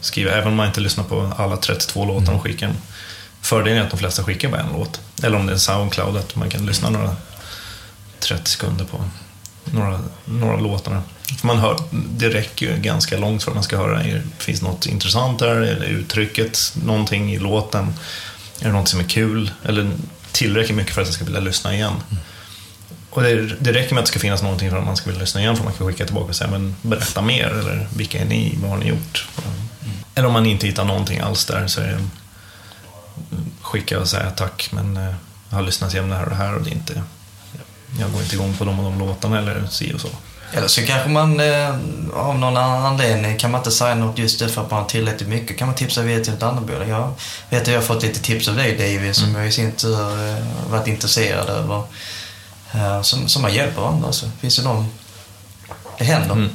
skriva. Även om man inte lyssnar på alla 32 låtar de skickar. Fördelen är att de flesta skickar bara en låt. Eller om det är Soundcloud, att man kan lyssna några 30 sekunder på några, några låtar. För man hör, det räcker ju ganska långt för att man ska höra, är, finns något intressant där? Eller uttrycket, någonting i låten? Är det något som är kul? Eller tillräckligt mycket för att jag ska vilja lyssna igen? Och det, det räcker med att det ska finnas någonting för att man ska vilja lyssna igen, för man kan skicka tillbaka och säga, men berätta mer, eller vilka är ni, vad har ni gjort? Eller om man inte hittar någonting alls där, så är det skicka och säga tack, men eh, jag har lyssnat igenom det här och det här och det är inte, jag går inte igång på de och de låtarna eller si och så. Eller så kanske man eh, av någon annan anledning kan man inte säga något just därför att man har tillräckligt mycket. Kan man tipsa vidare till ett annat bolag. Jag vet att jag har fått lite tips av dig David som jag i sin tur eh, varit intresserad över. Eh, som, som man hjälper andra. Så finns det någon... Det händer. Mm.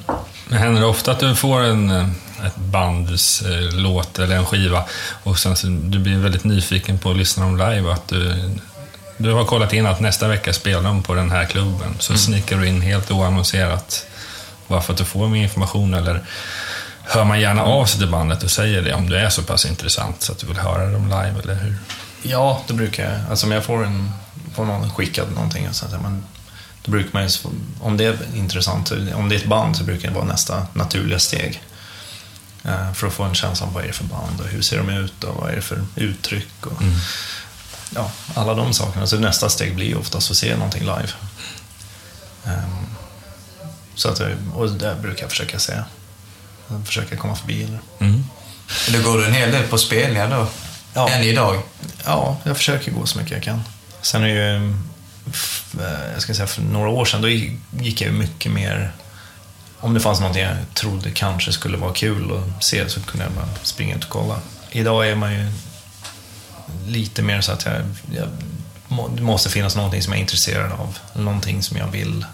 Men händer det ofta att du får en, eh, ett bands eh, låt eller en skiva och sen så du blir väldigt nyfiken på att lyssna dem live och att du, du har kollat in att nästa vecka spelar de på den här klubben. Så snickar du in helt oannonserat bara för att du får mer information eller hör man gärna av sig till bandet och säger det om du är så pass intressant så att du vill höra dem live eller hur? Ja, det brukar jag. Alltså om jag får, en, får någon skickad någonting, så att, men, då brukar man ju, om det är intressant, om det är ett band så brukar det vara nästa naturliga steg. Eh, för att få en känsla av vad är det för band och hur ser de ut och vad är det för uttryck och ja, alla de sakerna. Så nästa steg blir oftast att se någonting live. Ehm, så att, jag- och det brukar jag försöka se. Försöka komma förbi. Eller. Mm. Då går du en hel del på spelningar då? Ja. Än idag? Ja, jag försöker gå så mycket jag kan. Sen är ju, eh, jag ska säga för några år sedan, då gick jag mycket mer, om det fanns någonting jag trodde kanske skulle vara kul att se så kunde jag bara springa ut och kolla. Idag är man ju lite mer så att jag, jag det måste finnas någonting som jag är intresserad av, någonting som jag vill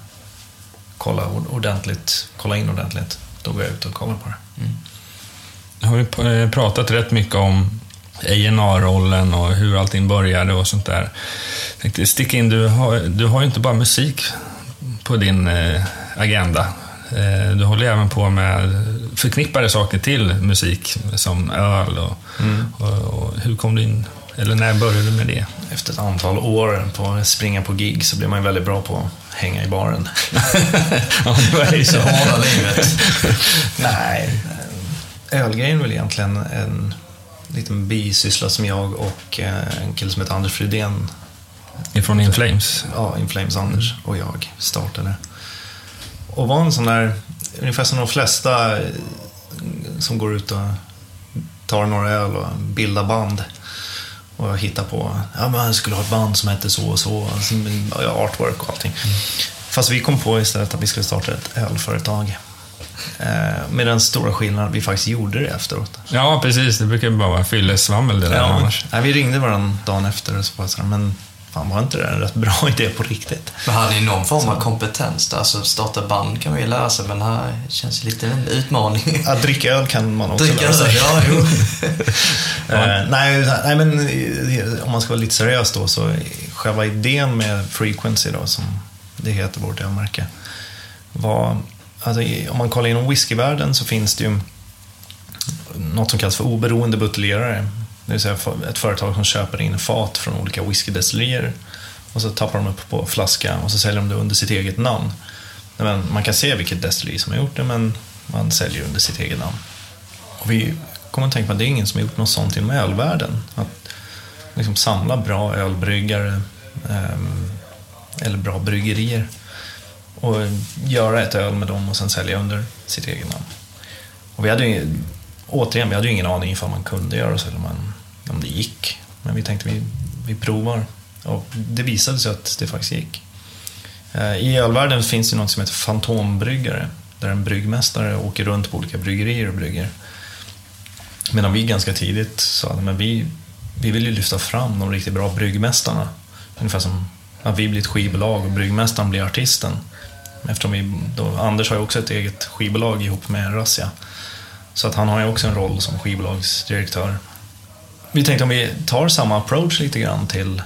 kolla ordentligt, kolla in ordentligt. Då går jag ut och kollar på det. Nu har vi eh, pratat rätt mycket om A&R-rollen och hur allting började och sånt där. Jag tänkte sticka in, du har, du har ju inte bara musik på din eh, agenda. Eh, du håller även på med förknippade saker till musik, som öl och, och, och hur kom du in, eller när började du med det? Efter ett antal år på att springa på gig så blir man ju väldigt bra på att hänga i baren. ja, det var ju så. Hårda livet. Nej, ölgrejen är väl egentligen en liten bisyssla som jag och eh, en kille som heter Anders Fridén, Ifrån In Flames. ja, Inflames Anders och jag startade. Och var en sån där, ungefär som de flesta eh, som går ut och tar några öl och bildar band. Och hittar på, ja men jag skulle ha ett band som hette så och så, ja, artwork och allting. Fast vi kom på istället att vi skulle starta ett ölföretag. Eh, med den stora skillnaden att vi faktiskt gjorde det efteråt. Ja, precis. Det brukar ju bara vara fyllesvammel det där annars. nej, vi ringde varandra dagen efter och så här, men fan var inte det en rätt bra idé på riktigt? Men hade ni någon form av kompetens där? Alltså starta band kan man ju lära sig, men här känns det lite en utmaning. Att dricka öl kan man också Dricka lära sig. öl, ja, jo. Eh, nej, nej, men eh, om man ska vara lite seriös då så själva idén med Frequency då, som det heter vårt ölmärke, var, alltså, om man kollar inom whiskyvärlden så finns det ju något som kallas för oberoende buteljerare. Det vill säga ett företag som köper in fat från olika whiskydestillerier och så tappar de upp på flaska och så säljer de det under sitt eget namn. Men man kan se vilket destilleri som har gjort det men man säljer under sitt eget namn. Och vi kommer att tänka på att det är ingen som har gjort något sånt inom ölvärlden. Att liksom samla bra ölbryggare ehm, eller bra bryggerier och göra ett öl med dem och sen sälja under sitt eget namn. Och vi hade ju, återigen, vi hade ju ingen aning ifall man kunde göra så eller man, om det gick. Men vi tänkte vi, vi provar. Och det visade sig att det faktiskt gick. Eh, I ölvärlden finns det något som heter fantombryggare. Där en bryggmästare åker runt på olika bryggerier och brygger. Medan vi ganska tidigt sa att vi, vi vill ju lyfta fram de riktigt bra bryggmästarna. Ungefär som att vi blir ett skivbolag och bryggmästaren blir artisten. Eftersom vi, då, Anders har ju också ett eget skivbolag ihop med Rassia. Så att han har ju också en roll som skivbolagsdirektör. Vi tänkte om vi tar samma approach lite grann till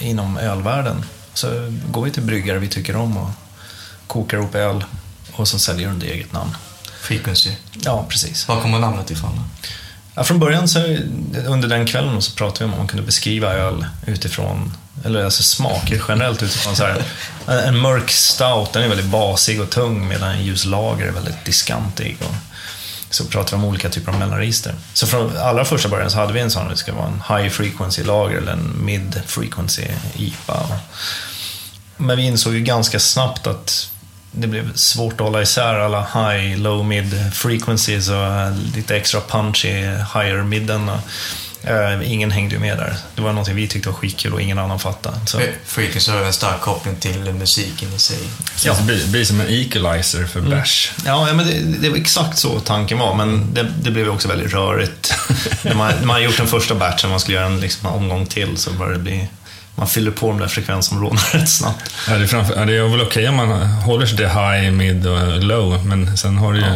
inom ölvärlden. Så går vi till bryggare vi tycker om och kokar ihop öl och så säljer under eget namn. Frequency. Ja, precis. Var kommer namnet ifrån? Ja, från början så, under den kvällen så pratade vi om att man kunde beskriva öl utifrån, eller alltså smaker generellt utifrån så här, en mörk stout, den är väldigt basig och tung medan en ljus lager är väldigt diskantig. Och, så pratar vi om olika typer av mellanregister. Så från allra första början så hade vi en sån, det ska vara en high frequency lager eller en mid frequency IPA. Men vi insåg ju ganska snabbt att det blev svårt att hålla isär alla high, low, mid frequencies och lite extra punch i higher midden. Uh, ingen hängde ju med där. Det var någonting vi tyckte var skitkul och ingen annan fattade. Så. Frequency har en stark koppling till musiken i sig. Ja. Det blir, blir som en equalizer för mm. bärs. Ja, men det, det, var exakt så tanken var, men det, det blev också väldigt rörigt. när, man, när man gjort den första batchen, man skulle göra en liksom, omgång till, så började det bli man fyller på de där frekvensområdena rätt snabbt. Ja, det, är framför, ja, det är väl okej okay om man håller sig till high, mid och low, men sen har du ju ja.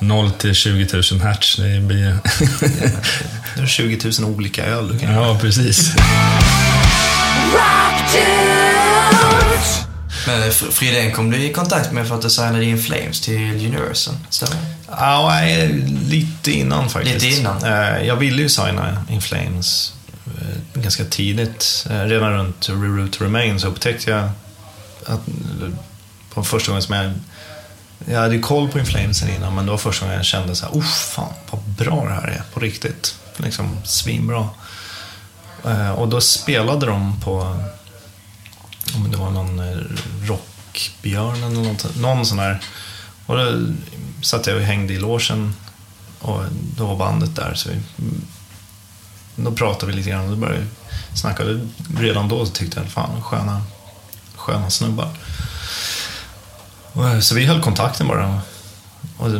0 till 20 000 hertz. Det blir... det är 20 000 olika öl du kan Ja, precis. Men Fridén kom du i kontakt med för att designa din Flames till Universal, stämmer Ja, lite innan faktiskt. Lite innan? Eh, jag ville ju signa In Flames Eh, ganska tidigt, eh, redan runt Reroute Remain, så upptäckte jag att på första gången som jag jag hade koll på Inflamesen innan, men det var första gången jag kände så här, oh fan vad bra det här är på riktigt. Liksom svinbra. Eh, och då spelade de på, om det var någon eh, Rockbjörn eller något, någon sån här. Och då satt jag och hängde i låsen och då var bandet där. Så vi då pratade vi lite grann och då började vi snacka. Redan då tyckte jag, fan sköna, sköna snubbar. Så vi höll kontakten bara. Och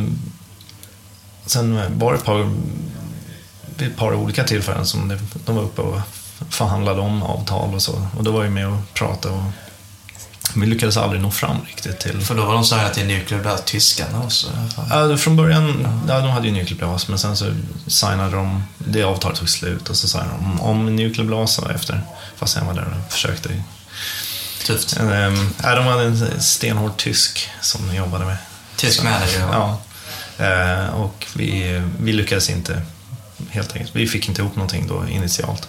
sen var det ett par, ett par olika tillfällen som de var uppe och förhandlade om avtal och så. Och då var vi med och pratade och vi lyckades aldrig nå fram riktigt till... För då var de signade till Nuclear Blast, tyskarna också? Ja, från början, ja, de hade ju Blast, men sen så signade de, det avtalet tog slut och så signade de om Blast efter, fast jag var där och försökte. Tufft. Ähm, ja, de hade en stenhård tysk som de jobbade med. Tysk manager? Ja. ja. Och vi, vi lyckades inte, helt enkelt. Vi fick inte ihop någonting då initialt.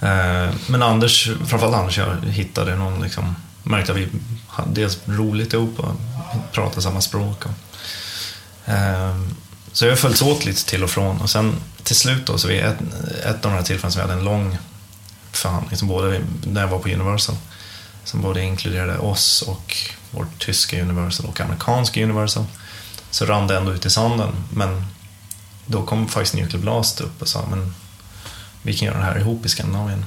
Eh, men Anders, framförallt Anders, jag hittade någon, liksom, märkte att vi hade dels roligt ihop och pratade samma språk. Och, eh, så jag följts åt lite till och från och sen till slut då, så vid ett, ett av de här tillfällena så vi hade en lång förhandling som både, när jag var på Universal, som både inkluderade oss och vårt tyska Universal och amerikanska Universal, så rann det ändå ut i sanden. Men då kom faktiskt Nuclear Blast upp och sa, men vi kan göra det här ihop i Skandinavien.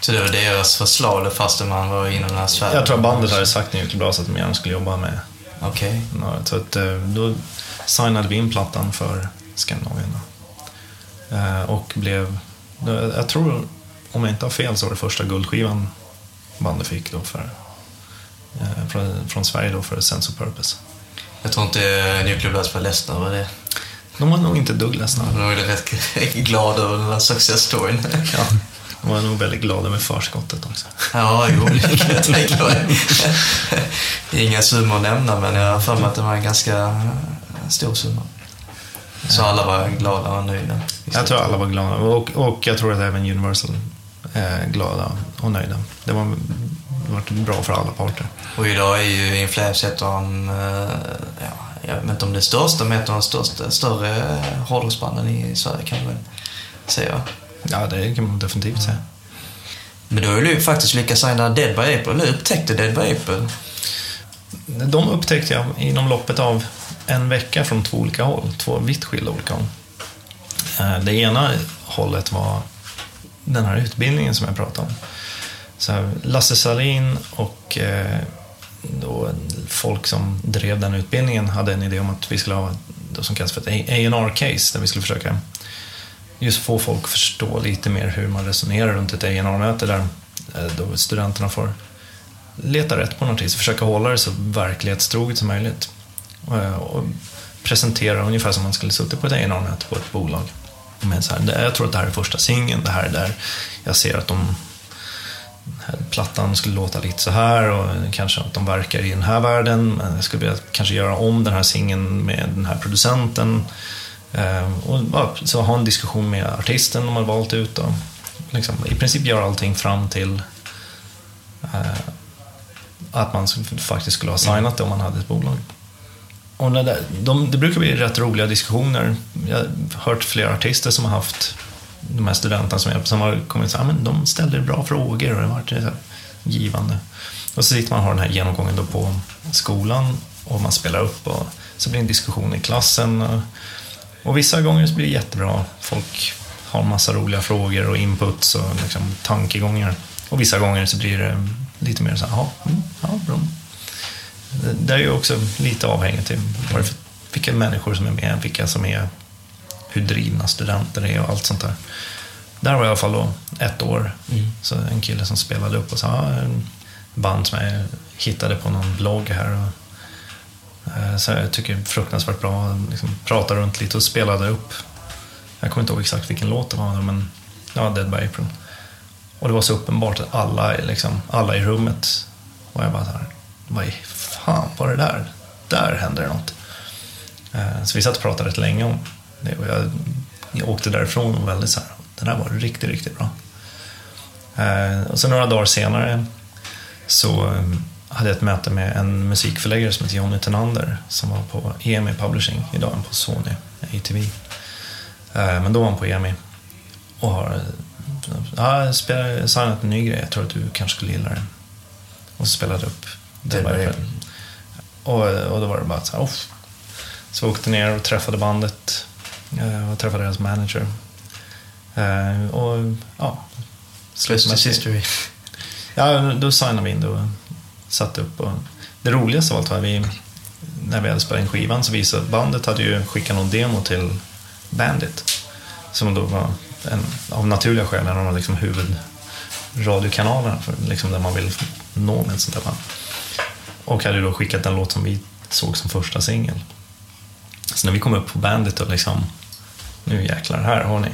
Så det var deras förslag fastän man var inom den här sfären? Jag tror att bandet hade sagt Nuclear att de gärna skulle jobba med. Okej. Okay. Så att, eh, då signade vi in plattan för Skandinavien. Eh, och blev, jag tror, om jag inte har fel, så var det första guldskivan bandet fick då för, eh, från, från Sverige då för Sense of Purpose. Jag tror inte Nuclear Blast var ledsna över det. De var nog inte dugg ledsna. De var rätt glada över den här success storyn. ja, de var nog väldigt glada med förskottet också. Ja, jo, det kan jag tänka mig. Inga summor att nämna, men jag har för mig att det var en ganska stor summa. Så alla var glada och nöjda? Jag tror alla var glada och, och jag tror att även Universal glada och nöjda. Det var, det var bra för alla parter. Och idag är ju Inflames ett av de ja, jag vet inte om det största, men ett av de största, större hårdrocksbanden i Sverige kan man säga. Ja, det kan man definitivt säga. Men du har ju faktiskt lyckats signa Dead by April. Nu upptäckte Dead by April. De upptäckte jag inom loppet av en vecka från två olika håll. Två vitt skilda olika håll. Eh, det ena hållet var den här utbildningen som jag pratade om. Så Lasse Salin och eh, då folk som drev den utbildningen hade en idé om att vi skulle ha det som kallas för ett A&R-case där vi skulle försöka just få folk att förstå lite mer hur man resonerar runt ett A&R-möte där eh, då studenterna får leta rätt på något vis, försöka hålla det så verklighetstroget som möjligt. Eh, och presentera ungefär som man skulle suttit på ett A&R-möte på ett bolag. Men så här, jag tror att det här är första singeln, det här är där jag ser att de plattan skulle låta lite så här och kanske att de verkar i den här världen. Men jag skulle vilja kanske göra om den här singeln med den här producenten. Eh, och så ha en diskussion med artisten de har valt ut och liksom, i princip göra allting fram till eh, att man faktiskt skulle ha signat det om man hade ett bolag. Och när det, de, det brukar bli rätt roliga diskussioner. Jag har hört flera artister som har haft de här studenterna som, jag, som har kommit och sagt men de ställde bra frågor och det har varit så här, givande. Och så sitter man och har den här genomgången då på skolan och man spelar upp och så blir det en diskussion i klassen. Och, och vissa gånger så blir det jättebra. Folk har massa roliga frågor och inputs och liksom tankegångar. Och vissa gånger så blir det lite mer så här, ja, mm, ja bra. Det är ju också lite avhängigt till vilka människor som är med, vilka som är, hur drivna studenter är och allt sånt där. Där var jag i alla fall då ett år. Mm. Så en kille som spelade upp och sa, en band som jag hittade på någon blogg här. Och, eh, så jag tycker fruktansvärt bra. Liksom, pratade runt lite och spelade upp. Jag kommer inte ihåg exakt vilken låt det var, men ja, Dead by April. Och det var så uppenbart att alla, liksom, alla i rummet och jag bara så här, vad i fan var det där? Där hände det något. Eh, så vi satt och pratade rätt länge om det och jag, jag åkte därifrån och väldigt så här, det där var riktigt, riktigt bra. Eh, och sen några dagar senare så eh, hade jag ett möte med en musikförläggare som heter Jonny Tenander som var på EMI Publishing, idag på Sony, ATV. Men då var han på EMI och har ja, jag signat en ny grej, jag tror att du kanske skulle gilla den. Och så spelade jag upp det. Var och, och då var det bara så här, oh. Så jag åkte ner och träffade bandet eh, och träffade deras manager. Eh, och ja, Rest history. Ja, då signade vi in och satte upp. Och det roligaste av allt var att vi, när vi hade spelat in skivan så visade bandet hade ju skickat någon demo till Bandit. Som då var en, av naturliga skäl en av liksom huvudradiokanalerna för, liksom där man vill nå med ett sånt där band. Och hade då skickat den låt som vi såg som första singel. Så när vi kom upp på bandet och liksom, nu jäklar, här har ni.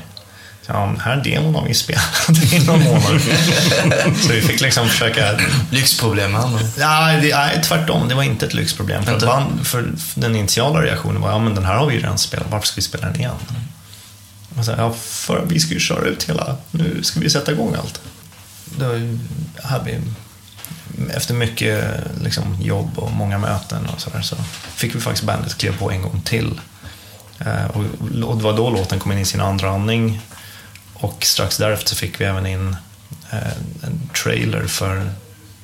Ja, den här demon har vi spelat i någon månad. så vi fick liksom försöka... Lyxproblem med ja, Nej, tvärtom. Det var inte ett lyxproblem. För, band, för den initiala reaktionen var, ja men den här har vi ju redan spelat, varför ska vi spela den igen? Och så, ja, för vi ska ju köra ut hela, nu ska vi sätta igång allt. Då hade vi efter mycket liksom, jobb och många möten och så, där, så fick vi faktiskt bandet kliva på en gång till. Eh, och, och det var då låten kom in i sin andra andning. Och strax därefter fick vi även in eh, en trailer för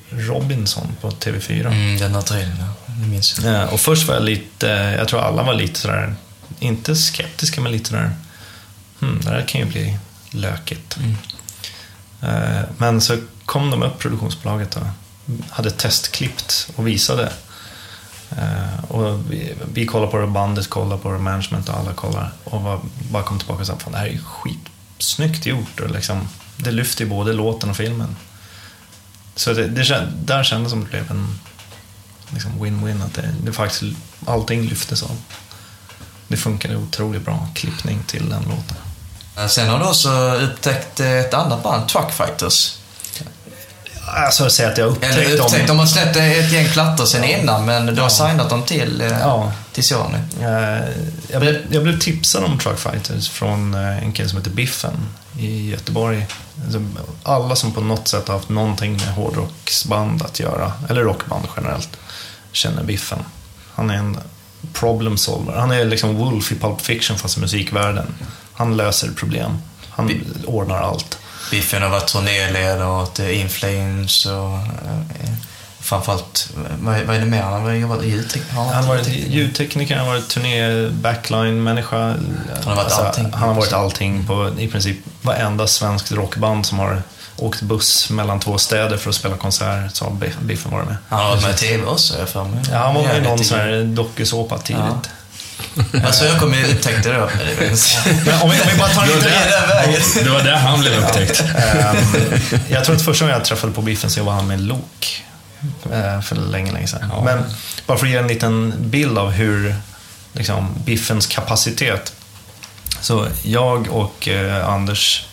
Robinson på TV4. Mm, den här trailern, ja. Det minns jag. Eh, och först var jag lite, jag tror alla var lite sådär, inte skeptiska men lite sådär, hmm, det här kan ju bli lökigt. Mm. Eh, men så kom de upp, produktionsbolaget, och hade testklippt och visade. Uh, och vi, vi kollade på det, bandet kollade på det, management och alla kollade Och var, bara kom tillbaka och sa att det här är skitsnyggt gjort. Och liksom, det lyfter ju både låten och filmen. Så det, det, där kändes som det blev en liksom win-win. Att det, det faktiskt, allting lyftes av. Det funkade otroligt bra klippning till den låten. Eh, sen har du också upptäckt ett annat band, Truckfighters. Alltså säga att jag upptäckt, Eller upptäckt dem. De har släppt ett gäng plattor sen ja. innan, men du har ja. signat dem till, eh, ja. till Sony. Eh, jag blev, jag blev tipsad om Truckfighters från eh, en kille som heter Biffen i Göteborg. Alla som på något sätt har haft någonting med hårdrocksband att göra, eller rockband generellt, känner Biffen. Han är en problem solver. Han är liksom Wolf i Pulp Fiction fast i musikvärlden. Han löser problem. Han ordnar allt. Biffen har varit turnéledare åt Inflames och eh, framförallt, vad, vad är det mer? Han har jobbat ljudtekniker. Han har varit ljudtekniker, han har varit turné backline-människa. Han har varit alltså, allting. Han har varit allting på i princip varenda svenskt rockband som har åkt buss mellan två städer för att spela konsert så har Biffen varit med. Han har varit med i TV också, jag för mig. Ja, han var med i någon sån här dokusåpa tidigt. Ja. Alltså jag kom ju upptäckte det då. Men om vi, om vi bara tar det, där, det var där han blev upptäckt. Um, jag tror att första gången jag träffade på Biffen så var han med Lok. Uh, för länge, länge sedan. Ja. Men bara för att ge en liten bild av hur liksom, Biffens kapacitet. Så jag och uh, Anders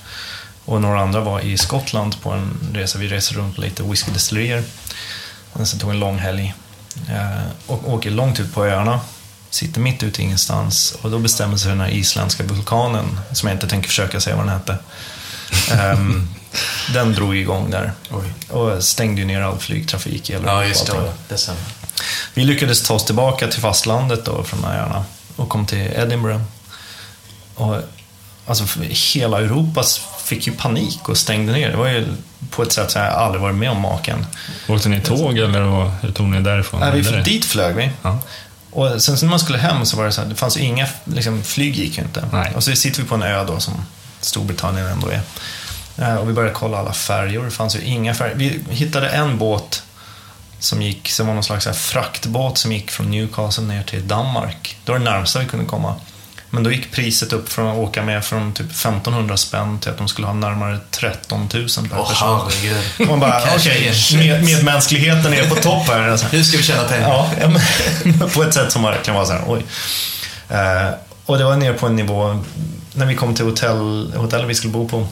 och några andra var i Skottland på en resa. Vi reser runt på lite whiskydestillerier. Sen tog en lång helg. Uh, och åker långt ut på öarna sitter mitt ute i ingenstans och då bestämmer sig den här isländska vulkanen, som jag inte tänker försöka säga vad den hette. Ehm, den drog igång där Oj. och stängde ju ner all flygtrafik i hela Ja, Europa just det. Vi lyckades ta oss tillbaka till fastlandet då från öarna och kom till Edinburgh. Och, alltså, hela Europa fick ju panik och stängde ner. Det var ju på ett sätt som jag aldrig varit med om maken. Åkte ni tåg eller hur tog ni därifrån? Nej, vi, dit flög vi. Ja. Och sen när man skulle hem så var det så här, det fanns ju inga, liksom, flyg gick ju inte. Nej. Och så sitter vi på en ö då som Storbritannien ändå är. Eh, Och vi började kolla alla färjor, det fanns ju inga färjor. Vi hittade en båt som gick, som var någon slags fraktbåt som gick från Newcastle ner till Danmark. Det var det närmsta vi kunde komma. Men då gick priset upp från att åka med från typ 1500 spänn till att de skulle ha närmare 13 000 per Åh, person. herregud. Man bara, okej, shit. med, medmänskligheten är på topp här. Alltså. Hur ska vi tjäna pengar? Ja, men, på ett sätt som verkligen var så här, oj. Eh, och det var ner på en nivå, när vi kom till hotell, hotellet vi skulle bo på,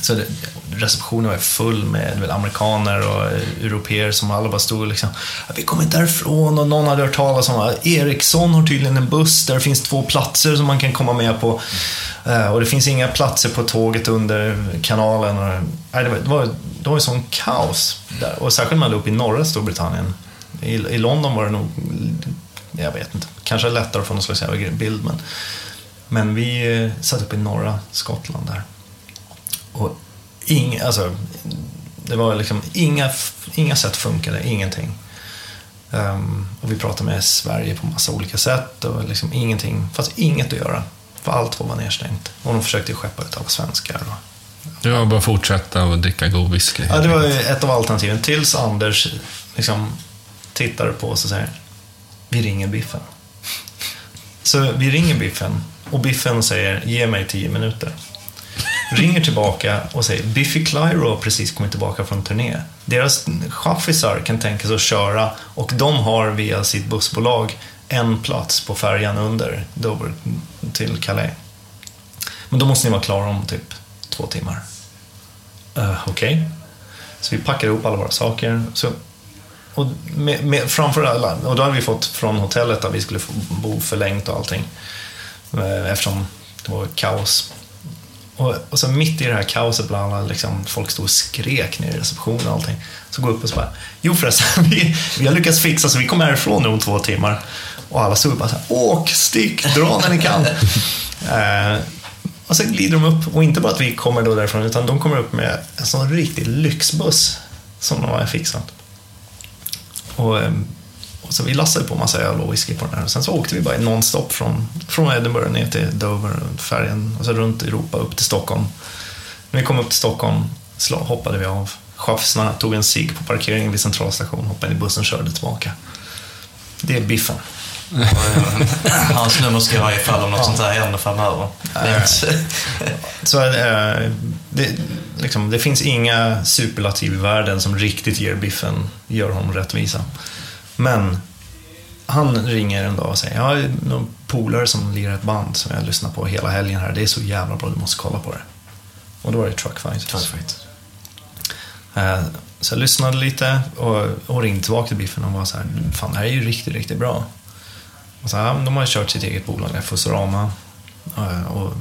så det, receptionen var full med vet, amerikaner och eh, europeer som alla bara stod och liksom, vi kommer inte därifrån och någon hade hört talas om att Ericsson har tydligen en buss där det finns två platser som man kan komma med på. Eh, och det finns inga platser på tåget under kanalen. Och, nej, det, var, det, var, det var ju sån kaos där. Och särskilt när man hade uppe i norra Storbritannien. I, I London var det nog, jag vet inte, kanske lättare att få någon slags bild. Men, men vi eh, satt uppe i norra Skottland där. Och ing, alltså, det var liksom inga, inga sätt funkade, ingenting. Ehm, och vi pratade med Sverige på massa olika sätt och liksom ingenting, fanns inget att göra. För allt var närstängt. Och de försökte skeppa ut alla svenskar. Det var bara att fortsätta och dricka god whisky. Ja, det var ett av alternativen. Tills Anders liksom tittade på oss och säger Vi ringer Biffen. Så vi ringer Biffen och Biffen säger ge mig tio minuter. Ringer tillbaka och säger Biffy Clyro har precis kommit tillbaka från turné. Deras chaffisar kan tänka sig att köra och de har via sitt bussbolag en plats på färjan under Dover till Calais. Men då måste ni vara klara om typ två timmar. Uh, Okej. Så vi packade ihop alla våra saker. Så, och med, med, framför alla, och då hade vi fått från hotellet att vi skulle få bo förlängt och allting. Eh, eftersom det var kaos. Och, och så mitt i det här kaoset bland alla, liksom, folk stod och skrek ner i receptionen och allting. Så går jag upp och så bara, jo förresten, vi, vi har lyckats fixa så vi kommer härifrån nu om två timmar. Och alla stod bara så här, åk, stick, dra när ni kan. eh, och sen glider de upp, och inte bara att vi kommer då därifrån, utan de kommer upp med en sån riktig lyxbuss som de har fixat. Och, eh, och så vi lastade på massa öl och whisky på den här. Och sen så åkte vi bara nonstop från, från Edinburgh ner till Dover, färjan, och så runt Europa upp till Stockholm. När vi kom upp till Stockholm slå, hoppade vi av. Chaffisarna tog en cigg på parkeringen vid centralstationen, hoppade in i bussen och körde tillbaka. Det är biffen. Hans nummer ska jag ha ifall om något sånt här händer framöver. Så eh, det, liksom, det finns inga superlativ i världen som riktigt ger biffen, gör honom rättvisa. Men han ringer en dag och säger, jag har någon polare som lirar ett band som jag lyssnar på hela helgen här. Det är så jävla bra, du måste kolla på det. Och då var det Truck Fighters. Eh, Så jag lyssnade lite och, och ringde tillbaka till Biffen och var så här, fan det här är ju riktigt, riktigt bra. Och så här, de har kört sitt eget bolag, Fusorama. Eh, Och,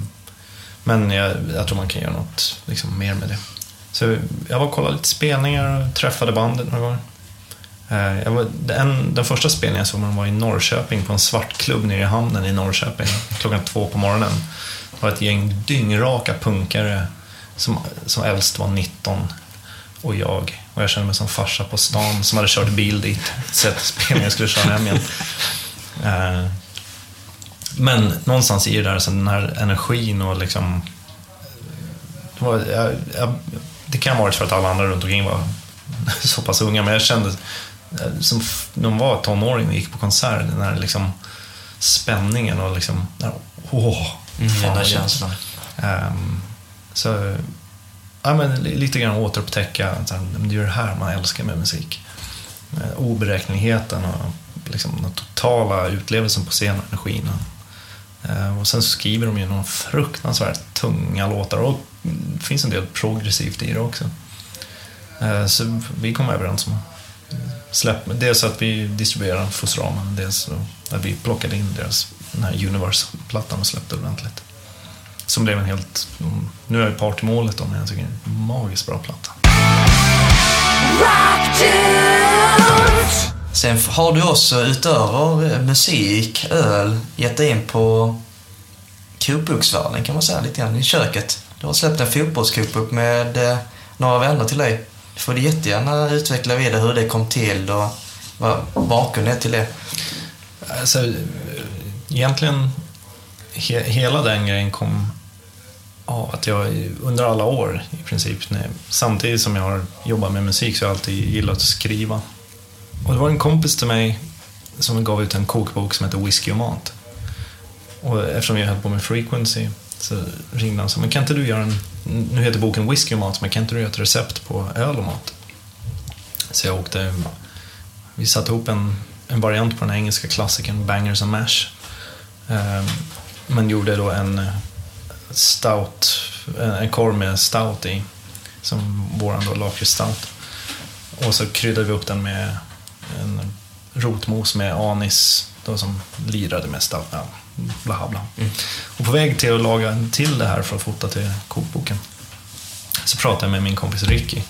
men jag, jag tror man kan göra något liksom, mer med det. Så jag var och kollade lite spelningar och träffade bandet några gånger. Eh, jag var, den, den första spelningen jag såg med dem var i Norrköping på en svartklubb nere i hamnen i Norrköping klockan två på morgonen. Det var ett gäng dyngraka punkare som, som äldst var 19 och jag. Och jag kände mig som farsa på stan som hade kört bil dit. Sett spelningen skulle köra hem igen. Eh, men någonstans i det där, så den här energin och liksom... Det, var, jag, jag, det kan ha varit för att alla andra runt omkring var så pass unga, men jag kände som f- när de var tonåring och gick på konsert, den här liksom spänningen och liksom... Åh, Mm, fan den känslan. Ehm, så, ja, men li- lite grann återupptäcka det är det här man älskar med musik. Eh, Oberäkneligheten och liksom, den totala utlevelsen på scenen, energin. Eh, och sen skriver de ju några fruktansvärt tunga låtar och det finns en del progressivt i det också. Eh, så vi kom överens om släpp, dels att vi distribuerade Fosramen, dels så att vi plockade in deras, den här Universe-plattan och släppte ordentligt. Som blev en helt, nu är jag part i målet om, men jag tycker det är en magiskt bra platta. Sen har du också utöver musik, öl, gett dig in på kokboksvärlden kan man säga lite grann, i köket. Du har släppt en fotbollskokbok med eh, några vänner till dig. Du får jättegärna utveckla vidare hur det kom till och vad bakgrunden är till det. Alltså, egentligen, he, hela den grejen kom av att jag under alla år i princip, när, samtidigt som jag har jobbat med musik så har jag alltid gillat att skriva. Och det var en kompis till mig som gav ut en kokbok som heter Whisky och mat. Och eftersom jag höll på med Frequency så ringde han och sa, men kan inte du göra en, nu heter boken Whisky och mat, men kan inte du göra ett recept på öl och mat? Så jag åkte, vi satte ihop en, en variant på den engelska klassikern Bangers and Mash. Ehm, men gjorde då en eh, stout, eh, en korv med stout i, som våran då lakritsstout. Och så kryddade vi upp den med en rotmos med anis då som lirade mest. Av, Ja, bla bla. Mm. Och på väg till att laga till det här för att fota till kokboken så pratade jag med min kompis Ricky.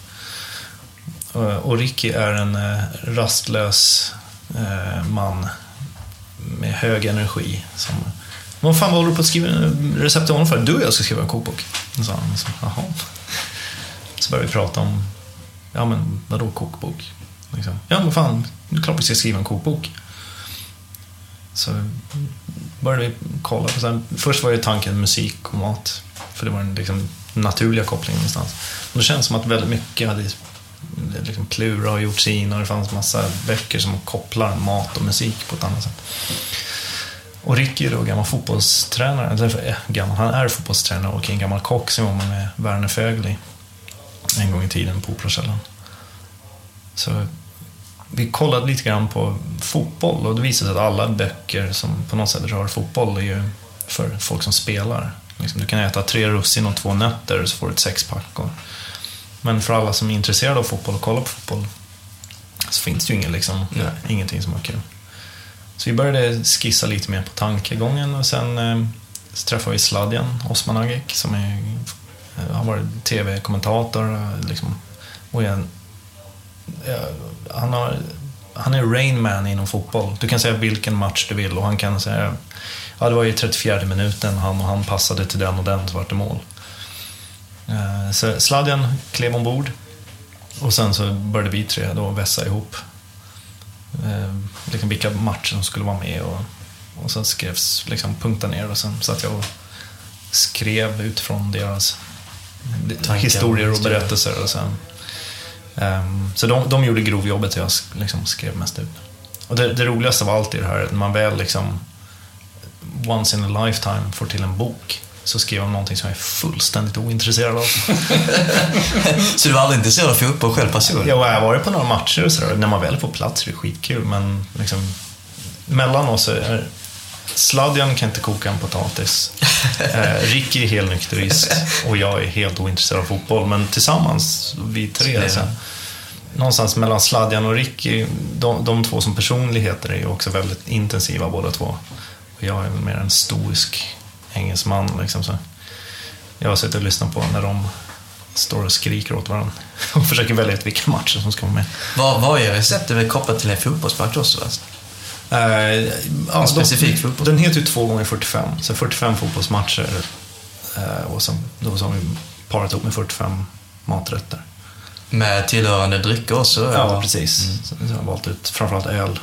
Eh, och Ricky är en eh, rastlös eh, man med hög energi. Som, vad fan vad håller du på att skriva recept till honom för? Du och jag ska skriva en kokbok. Så han jaha. Så började vi prata om, ja men vadå kokbok? Liksom. Ja men fan, det är klart vi ska skriva en kokbok. Så började vi kolla på sen. Först var ju tanken musik och mat. För det var den liksom naturliga kopplingen någonstans. Och det känns som att väldigt mycket hade liksom Plura och gjort sina och det fanns massa böcker som kopplar mat och musik på ett annat sätt. Och Ricky är då gammal fotbollstränare, eller eh, gammal, han är fotbollstränare och en gammal kock som jobbar med Werner Fögli en gång i tiden på Operakällan. Så vi kollade lite grann på fotboll och det visade sig att alla böcker som på något sätt rör fotboll är ju för folk som spelar. Liksom, du kan äta tre russin och två nötter så får du ett sexpack. Och... Men för alla som är intresserade av fotboll och kollar på fotboll så finns det ju ingen, liksom, ingenting som är kul. Så vi började skissa lite mer på tankegången och sen eh, träffade vi Sladjan Osmanagic som är, har varit tv-kommentator liksom, och är en han, har, han är Rain Man inom fotboll. Du kan säga vilken match du vill och han kan säga ja, det var ju 34 minuten han och han passade till den och den så vart det mål. Eh, så Sladjan klev ombord och sen så började vi tre då vässa ihop eh, liksom vilka matcher som skulle vara med och, och sen skrevs, liksom punkta ner och sen satt jag och skrev utifrån deras Tankar, historier och berättelser och sen Um, så de, de gjorde grovjobbet och jag liksom skrev mest ut. Och det, det roligaste av allt i det här är att man väl liksom once in a lifetime får till en bok så skrev de någonting som jag är fullständigt ointresserad av. så du var aldrig intresserad av fotboll själv personligen? Ja, jag har varit på några matcher och sådär. När man väl får plats är det skitkul, men liksom, mellan oss är Sladjan kan inte koka en potatis. Eh, Ricky är helnykterist och jag är helt ointresserad av fotboll. Men tillsammans, vi tre, alltså, någonstans mellan Sladjan och Ricky, de, de två som personligheter är ju också väldigt intensiva båda två. Och jag är mer en stoisk engelsman. Liksom, så. Jag har suttit och lyssnat på när de står och skriker åt varandra och försöker välja ut vilka matcher som ska vara med. Vad, vad är receptet kopplat till en fotbollsmatch också? Alltså? Uh, ja, specifik fotboll? Den heter ju 2 gånger 45 så 45 fotbollsmatcher. Uh, och sen, då har vi parat ihop med 45 maträtter. Med tillhörande drycker också? Ja, eller? precis. Mm. Så jag har valt ut framförallt öl,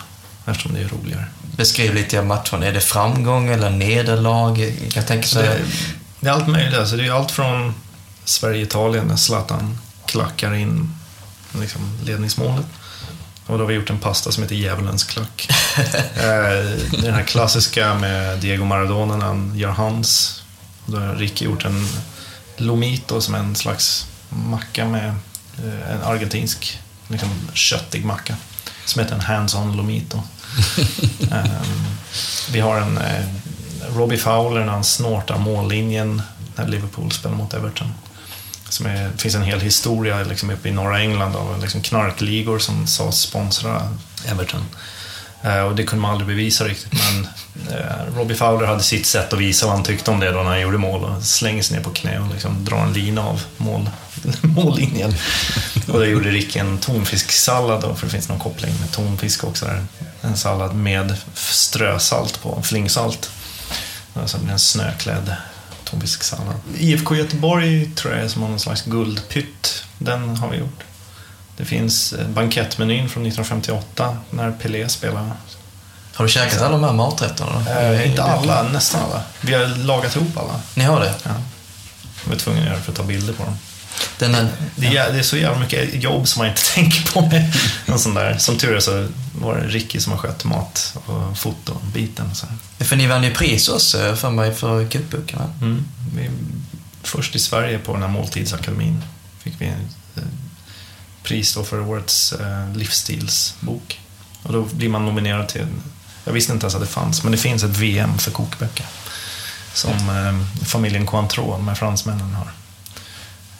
eftersom det är roligare. Beskriv lite av matchen. Är det framgång eller nederlag? Jag tänker så det, det är allt möjligt. Alltså, det är allt från Sverige-Italien, när Zlatan klackar in liksom, ledningsmålet och då har vi gjort en pasta som heter Djävulens klack. Eh, den här klassiska med Diego Maradona när han gör hans. Då har Ricky gjort en Lomito som är en slags macka med eh, en argentinsk liksom, köttig macka. Som heter en hands-on Lomito. Ehm, vi har en eh, Robbie Fowler när han snortar mållinjen när Liverpool spelar mot Everton. Som är, det finns en hel historia liksom uppe i norra England av liksom knarkligor som sades sponsra Everton. Eh, och det kunde man aldrig bevisa riktigt, men eh, Robbie Fowler hade sitt sätt att visa vad han tyckte om det då när han gjorde mål och slänger sig ner på knä och liksom drar en lina av mål, mållinjen. och det gjorde Rick en tonfisksallad då, för det finns någon koppling med tonfisk också där. En sallad med strösalt på, flingsalt. Alltså en snöklädd tonfisksallad. IFK Göteborg tror jag är som har någon slags guldpytt. Den har vi gjort. Det finns eh, bankettmenyn från 1958 när Pelé spelade. Har du käkat alla de här maträtterna? Eh, inte alla, nästan alla. Vi har lagat ihop alla. Ni har det? Ja. Jag var tvungen att göra det för att ta bilder på dem. Den är, Det är, det är så jävla mycket jobb som man inte tänker på med en sån där. Som tur är så var det Ricky som har skött mat och fotobiten. och Så här. för ni vann ju pris också för mig för cupboken, va? Mm. Vi, först i Sverige på den här måltidsakademin fick vi eh, pris då för årets eh, livsstilsbok. Och då blir man nominerad till, jag visste inte ens att det fanns, men det finns ett VM för kokböcker. Som eh, familjen Cointreau, de här fransmännen, har.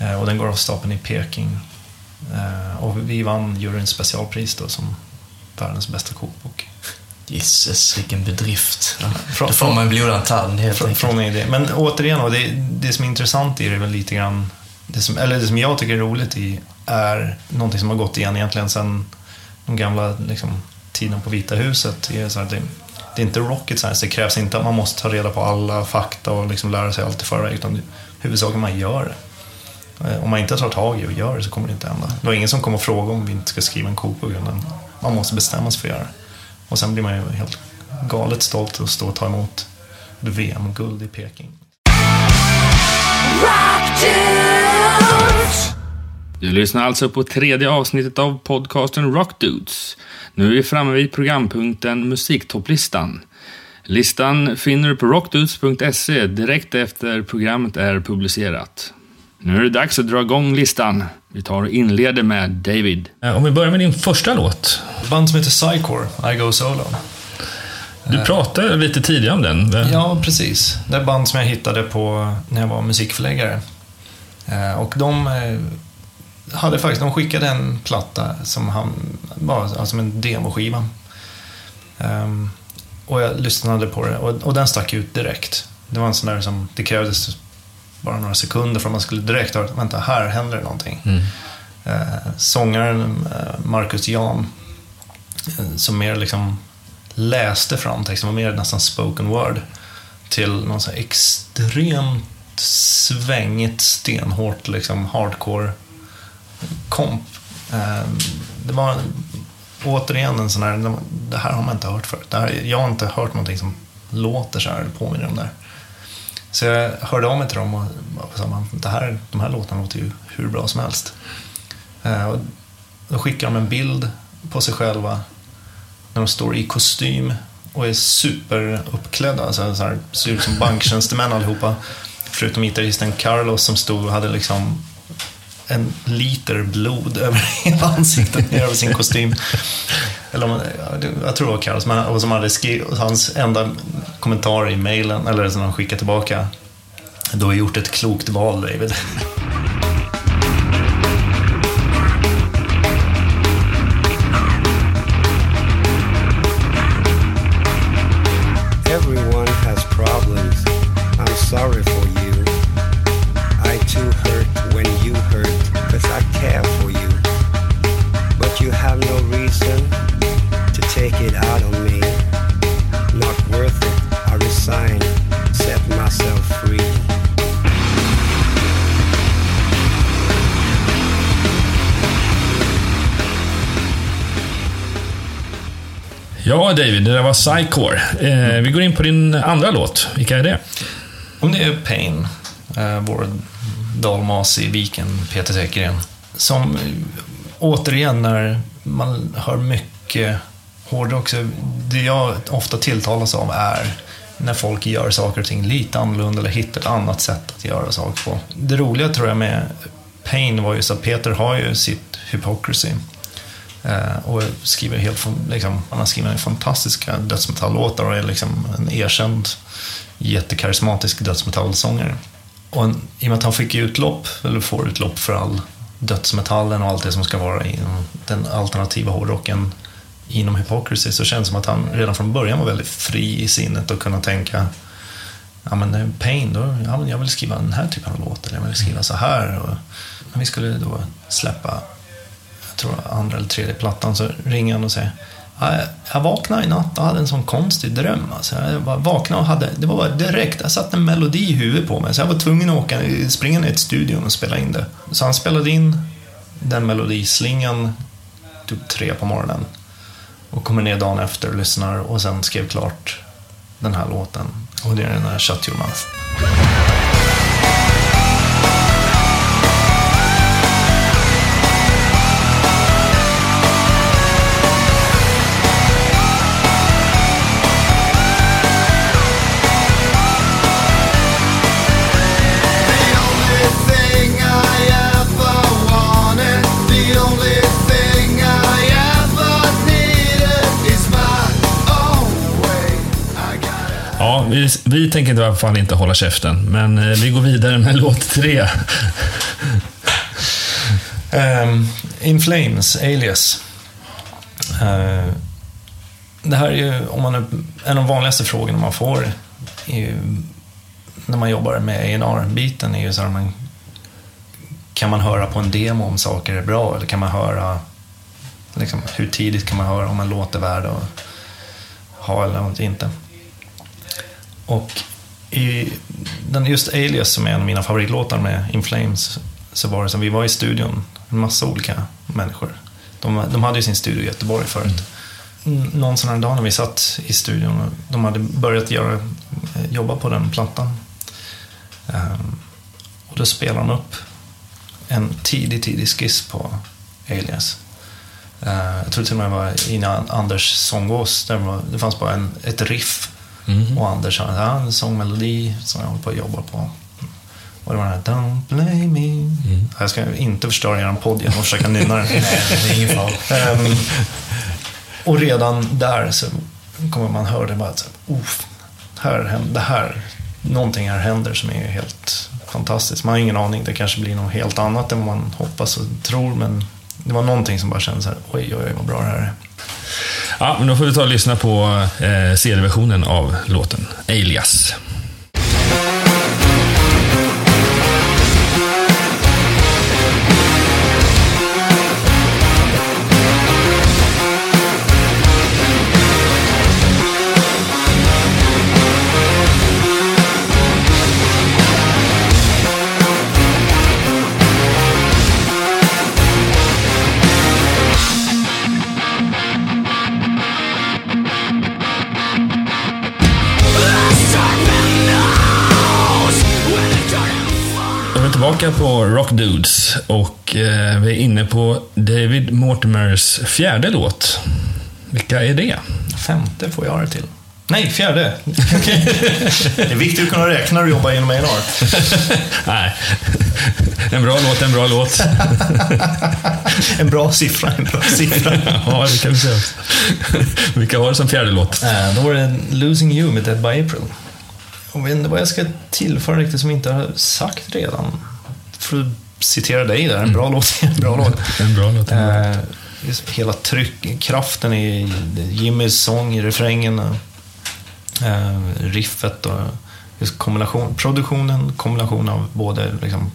Eh, och den går av stapeln i Peking. Eh, och vi vann juryns specialpris då som världens bästa kokbok. Gisses, vilken bedrift. Från- Då får man blodad tand helt Från, enkelt. från det. Men återigen, och det, det som är intressant i det är väl lite grann, det som, eller det som jag tycker är roligt i är någonting som har gått igen egentligen sedan de gamla liksom, tiden på Vita huset. Det är, så här, det, det är inte rocket science, det krävs inte att man måste ta reda på alla fakta och liksom lära sig allt i förväg, utan huvudsaken man gör det. Eh, Om man inte tar tag i och gör det så kommer det inte hända. Det var ingen som kommer att fråga om vi inte ska skriva en kokbok, utan man måste bestämma sig för att göra det. Och sen blir man ju helt galet stolt att stå och ta emot VM-guld i Peking. Du lyssnar alltså på tredje avsnittet av podcasten Rock Dudes. Nu är vi framme vid programpunkten Musiktopplistan. Listan finner du på rockdudes.se direkt efter programmet är publicerat. Nu är det dags att dra igång listan. Vi tar och inleder med David. Eh, Om vi börjar med din första låt. Ett band som heter Psycore, I Go Solo. Du pratade lite tidigare om den. Eh, Ja, precis. Det är ett band som jag hittade på när jag var musikförläggare. Eh, Och de eh, hade faktiskt, de skickade en platta som han, var alltså en demoskiva. Ehm, Och jag lyssnade på det och, och den stack ut direkt. Det var en sån där som, det krävdes bara några sekunder för att man skulle direkt höra, vänta, här händer det någonting. Mm. Eh, sångaren eh, Marcus Jan, eh, som mer liksom läste fram texten, var mer nästan spoken word, till någon så extremt svängigt, stenhårt, liksom hardcore komp. Eh, det var återigen en sån här, det här har man inte hört förut. Det här, jag har inte hört någonting som låter så här, påminner om det här. Så jag hörde av mig till dem och och sa, att här, de här låtarna låter ju hur bra som helst. Eh, och då skickar de en bild på sig själva när de står i kostym och är superuppklädda. Alltså, så här, ser ut som banktjänstemän allihopa. Förutom gitarristen Carlos som stod och hade liksom en liter blod över hela ansiktet över sin kostym. Eller om, jag tror det var Carlos, men och som hade skrivit, hans enda kommentar i mejlen, eller som han skickade tillbaka. Du har gjort ett klokt val, David. Ja, David, det där var Psycore. Eh, vi går in på din andra låt. Vilka är det? Om det är Pain, eh, vår dalmas i viken, Peter Täckgren. Som eh, återigen, när man hör mycket hårdrock, så det jag ofta tilltalas av är när folk gör saker och ting lite annorlunda eller hittar ett annat sätt att göra saker på. Det roliga tror jag med Pain var ju så att Peter har ju sitt Hypocrisy. Eh, och skriver helt, liksom, han har skrivit fantastiska eh, dödsmetallåtar och är liksom en erkänd jättekarismatisk dödsmetallsångare. Och en, I och med att han fick utlopp, eller får utlopp för all dödsmetallen och allt det som ska vara inom den alternativa hårdrocken inom Hypocrisy så känns det som att han redan från början var väldigt fri i sinnet och kunna tänka ja men eh, Pain, då, ja, men jag vill skriva den här typen av låt eller jag vill skriva så här. Och, men vi skulle då släppa, tror andra eller tredje plattan, så ringer han och säger jag- vaknade i natt och hade en sån konstig dröm. Alltså, jag bara vaknade och hade, det var bara direkt, jag satt en melodi i huvudet på mig så jag var tvungen att åka, springa ner till studion och spela in det. Så han spelade in den melodislingan typ tre på morgonen och kommer ner dagen efter och lyssnar och sen skrev klart den här låten. Och det är den här Shut Your Mouth. Vi, vi tänker i alla fall inte hålla käften, men eh, vi går vidare med låt tre. Um, In Flames, Alias. Uh, det här är ju, om man, en av de vanligaste frågorna man får är ju, när man jobbar med ar biten är ju så här, man, kan man höra på en demo om saker är bra eller kan man höra, liksom, hur tidigt kan man höra om en låt är värd att ha eller inte. Och i den just Alias som är en av mina favoritlåtar med In Flames så var det som vi var i studion, en massa olika människor. De, de hade ju sin studio i Göteborg förut. Mm. Någon sån här dag när vi satt i studion och de hade börjat göra, eh, jobba på den plattan. Um, och då spelade de upp en tidig, tidig skiss på Alias. Uh, jag tror till och med det var innan Anders sånggås. Det det fanns bara en, ett riff. Och Anders sa ja, en sångmelodi som jag håller på att jobba på. Och det var den här Don't blame me. Jag ska inte förstöra er podd genom att försöka nynna den. Nej, det är ingen fara. Ehm, och redan där så kommer man höra det bara att Uff, här, det här, någonting här händer som är helt fantastiskt. Man har ingen aning, det kanske blir något helt annat än vad man hoppas och tror men det var någonting som bara kändes så här, oj, oj, oj, vad bra det här är. Ja, men då får vi ta och lyssna på eh, CD-versionen av låten Alias. Tillbaka på Rock Dudes och eh, vi är inne på David Mortimers fjärde låt. Vilka är det? Femte får jag det till. Nej, fjärde. det är viktigt att kunna räkna och jobba inom A&R. Nej, en bra låt, en bra låt. En bra siffra, en bra siffra. Ja, det kan vi säga. Vilka har det som fjärde låt? Eh, Då var det Losing You med Dead by April. Jag vet inte vad jag ska tillföra riktigt som jag inte har sagt redan. För att citera dig där, en bra låt. En bra låt. En bra låt. Eh, just hela tryck, kraften i Jimmys sång, i refrängen, eh, riffet och just kombination, produktionen, kombination av både liksom,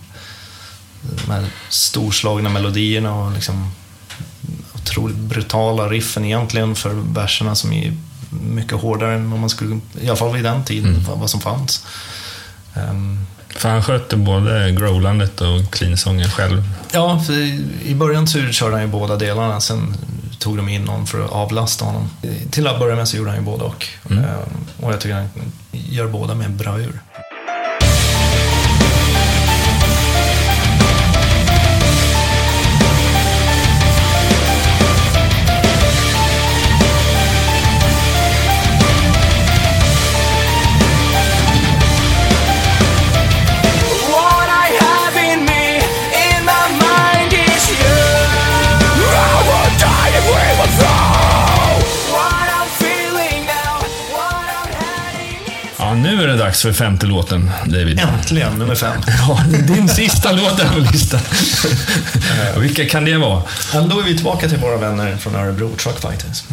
de här storslagna melodierna och liksom, otroligt brutala riffen egentligen för verserna som är mycket hårdare än vad man skulle, i alla fall vid den tiden, vad, vad som fanns. Ehm, För han skötte både growlandet och clean-sången själv. Ja, i början så körde han ju båda delarna. Sen tog de in någon för att avlasta honom. Till att börja med så gjorde han ju både och. Mm. Eh, Och jag tycker han gör båda med bravur. What dags för femte låten, David. Äntligen, nummer fem. Ja, din sista låt på listan. Vilka kan det vara? Ja, då är vi tillbaka till våra vänner från Örebro, Truck Fighters.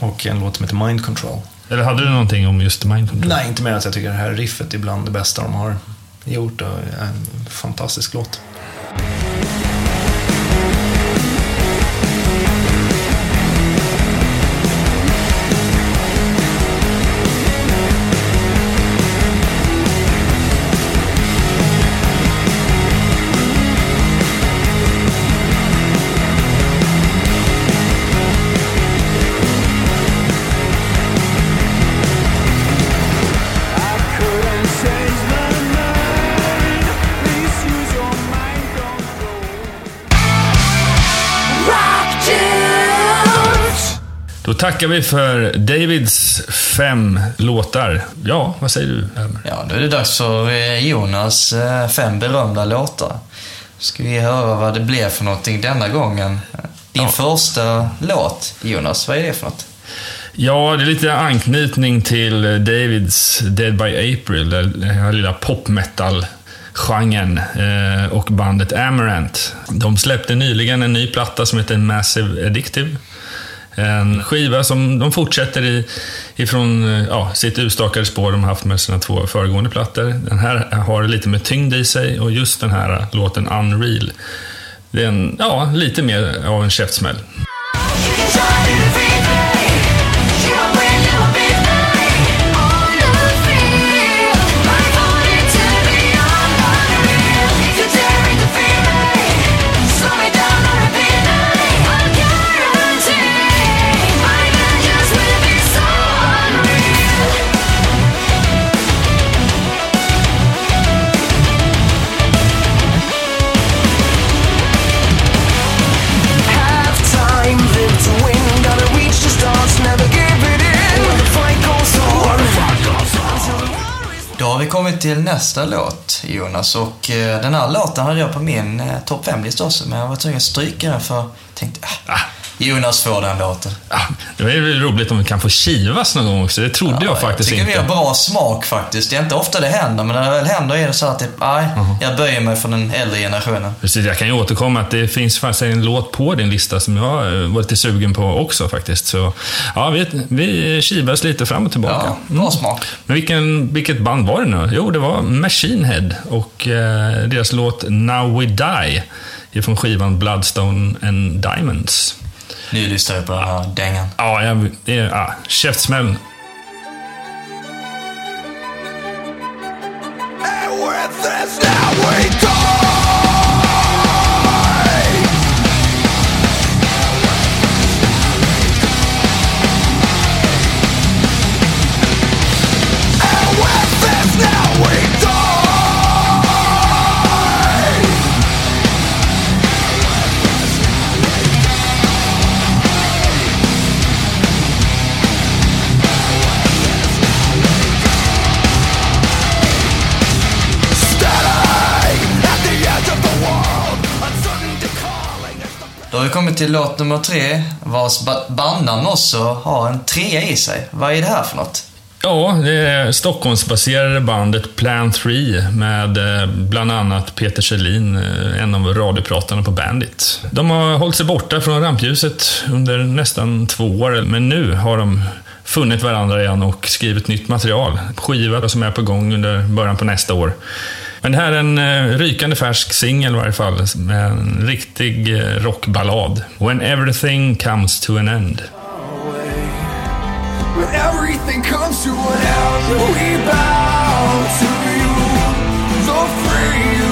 Och en låt som heter Mind Control. Eller hade du någonting om just Mind Control? Nej, inte mer än att jag tycker det här riffet är bland det bästa de har gjort. Och är en fantastisk låt. Tackar vi för Davids fem låtar. Ja, vad säger du? Ja, då är det dags för eh, Jonas eh, fem berömda låtar. Ska vi höra vad det blev för någonting denna gången. Din första låt, Jonas, vad är det för något? Ja, det är lite anknytning till Davids Dead by April, den här lilla popmetal-genren eh, och bandet Amarant. De släppte nyligen en ny platta som heter Massive Addictive. En skiva som de fortsätter i, ifrån ja, sitt utstakade spår de har haft med sina två föregående plattor. Den här har lite mer tyngd i sig och just den här låten Unreal, det är en, ja, lite mer av en käftsmäll. Till nästa låt, Jonas. Och eh, den här låten hade jag på min eh, topp 5-lista också, men jag var tvungen att stryka den för jag tänkte, ah, ah. Jonas får den låten. Ja, det är väl roligt om vi kan få kivas någon gång också. Det trodde jag faktiskt tycker inte. vi har bra smak faktiskt. Det är inte ofta det händer, men när det väl händer är det så att det, nej, jag böjer mig för den äldre generationen. Precis, jag kan ju återkomma att det finns faktiskt en låt på din lista som jag eh, var lite sugen på också faktiskt. Så ja, vi, vi kivas lite fram och tillbaka. Ja, bra smak. Men vilken, vilket band var det nu? Jo, det var Machine Head och eh, deras låt Now We Die ifrån skivan Bloodstone and Diamonds. Nu lyssnar vi på den här dängan. Ja, jag, det är ja, käftsmäll. And with this now we kommit till låt nummer tre, vars bandnamn också har en trea i sig. Vad är det här för något? Ja, det är Stockholmsbaserade bandet Plan 3 med eh, bland annat Peter Kjellin, eh, en av radiopratarna på Bandit. De har hållit sig borta från rampljuset under nästan två år, men nu har de funnit varandra igen och skrivit nytt material. Skiva som är på gång under början på nästa år. Men det här är en eh, rykande färsk singel i varje fall, med en riktig eh, rockballad. When everything comes to an end. When everything comes to an end, we bow to you, the free, you.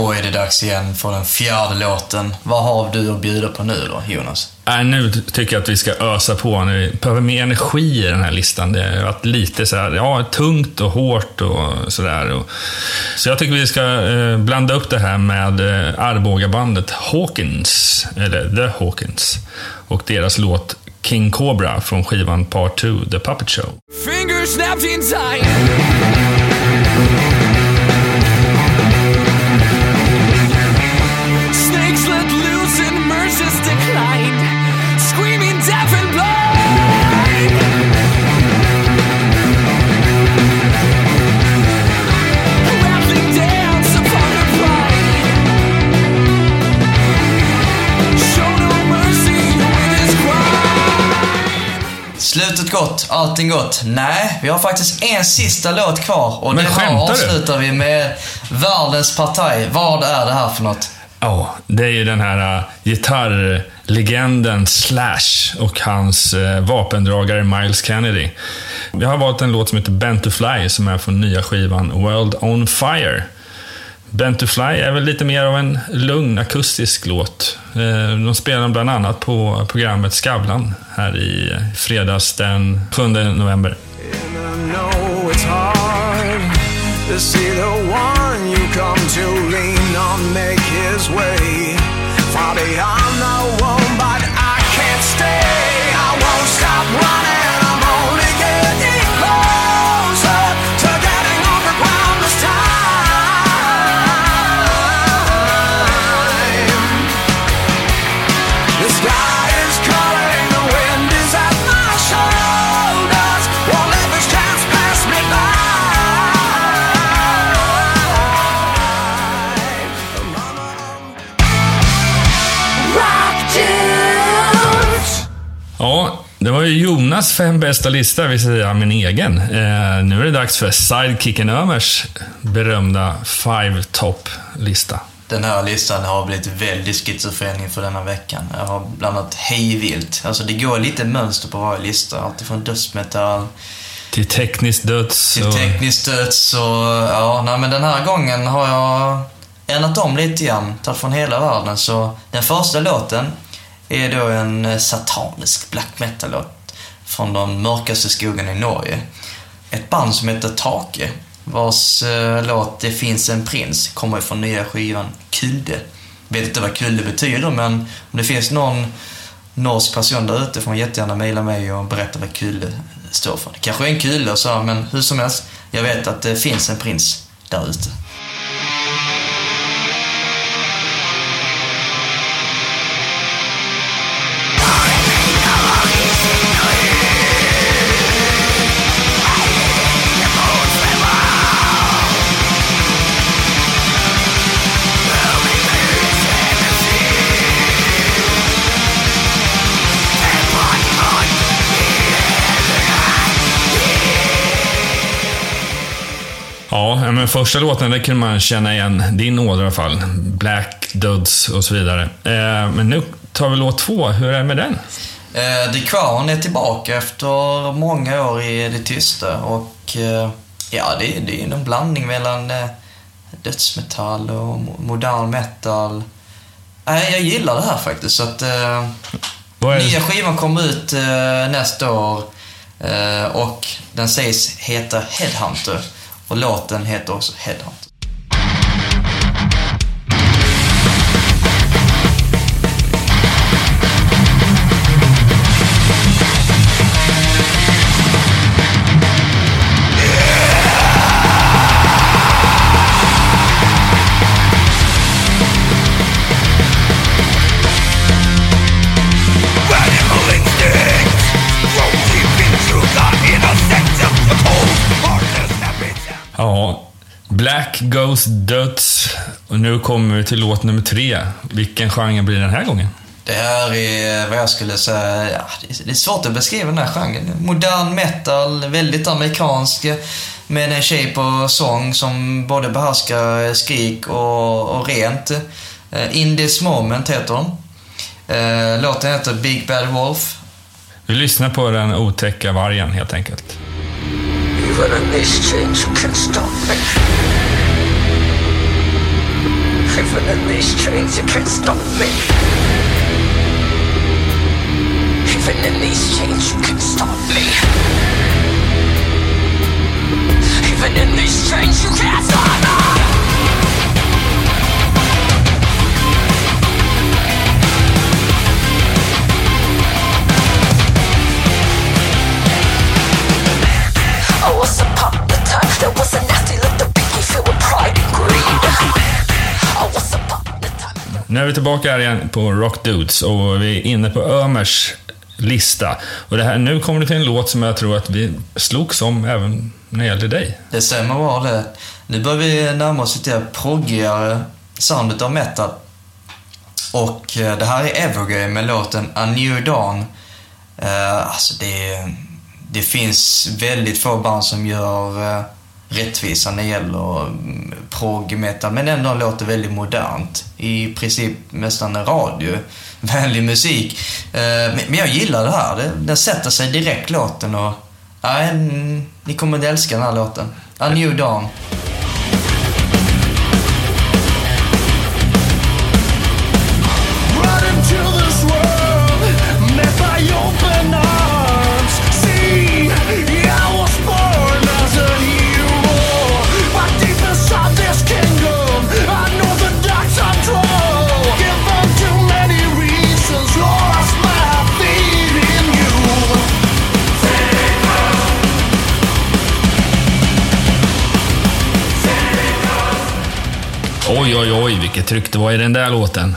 Då är det dags igen för den fjärde låten. Vad har du att bjuda på nu då, Jonas? Äh, nu tycker jag att vi ska ösa på. Nu behöver mer energi i den här listan. Det har varit lite så här, ja, tungt och hårt och sådär. Så jag tycker vi ska eh, blanda upp det här med eh, Arbogabandet Hawkins, eller The Hawkins, och deras låt King Cobra från skivan Part 2, The Puppet Show. Fingers snapped in time. Gott, allting gott. Nej, vi har faktiskt en sista låt kvar och Men här du? avslutar vi med världens partaj. Vad är det här för något? Ja, det är ju den här uh, gitarrlegenden Slash och hans uh, vapendragare Miles Kennedy. Jag har valt en låt som heter Bent to Fly som är från nya skivan World on Fire. Bent to Fly är väl lite mer av en lugn akustisk låt. Eh, de spelar den bland annat på programmet Skavlan här i fredags den 7 november. Far beyond the one, but I can't stay. I won't stop running. Ja, det var ju Jonas fem bästa lista, vill säga min egen. Eh, nu är det dags för Sidekicken Ömers berömda Five Top-lista. Den här listan har blivit väldigt schizofren inför denna veckan. Jag har blandat hejvilt. Alltså det går lite mönster på varje lista. Alltifrån dödsmetall Till tekniskt döds. till och- tekniskt döds och ja, nej men den här gången har jag ändrat om lite grann. Tagit från hela världen. Så den första låten är då en eh, satanisk black metal-låt från de mörkaste skogarna i Norge. Ett band som heter Take, vars eh, låt Det finns en prins kommer ifrån nya skivan Kulde. Vet inte vad Kulde betyder, men om det finns någon norsk person där ute får man jättegärna mejla mig och berätta vad Kulde eh, står för. Det kanske är en Kulle, och så, men hur som helst, jag vet att det finns en prins där ute. Men första låten, där kunde man känna igen din ådra i alla fall. Black, Duds och så vidare. Eh, men nu tar vi låt två. Hur är det med den? Eh, The Crown är tillbaka efter många år i det tysta och eh, ja, det, är- det är en blandning mellan eh, dödsmetall och mo- modern metal. Nej, jag gillar det här faktiskt. Så att, eh, nya skivan kommer ut eh, nästa år eh, och den sägs heta Headhunter och låten heter också Headhunter. Black Ghost Döds. Och nu kommer vi till låt nummer tre. Vilken genre blir den här gången? Det här är vad jag skulle säga, ja, det är- det svårt att beskriva den här genren. Modern metal, väldigt amerikansk, med en tjej på sång som både behärskar skrik och, och rent. Eh, In this moment heter hon. Eh, Låten heter Big Bad Wolf. Vi lyssnar på den otäcka vargen helt enkelt. Even in these chains you can't stop me. Even in these chains you can't stop me. Even in these chains, you can't stop me. Even in these chains, you can't stop me. I was upon the time there was a nasty little picky filled with pride and greed. I was upon the time. Nu är vi tillbaka här igen på Rock Dudes och vi är inne på Ömers lista. Och det här, nu kommer det till en låt som jag tror att vi slogs om även när det gällde dig. Det stämmer bra det. Nu börjar vi närma oss lite proggigare soundet av metal. Och eh, det här är Evergrey med låten A New Dawn. Eh, alltså det, det finns väldigt få band som gör eh, rättvisa när det gäller mm, prog metal, men ändå låter väldigt modernt. I princip nästan en radiovänlig musik. Eh, men, jag gillar det här. Den sätter sig direkt låten och ja, ni kommer att älska den här låten. A New Dawn. Vilket tryck det var i den där låten.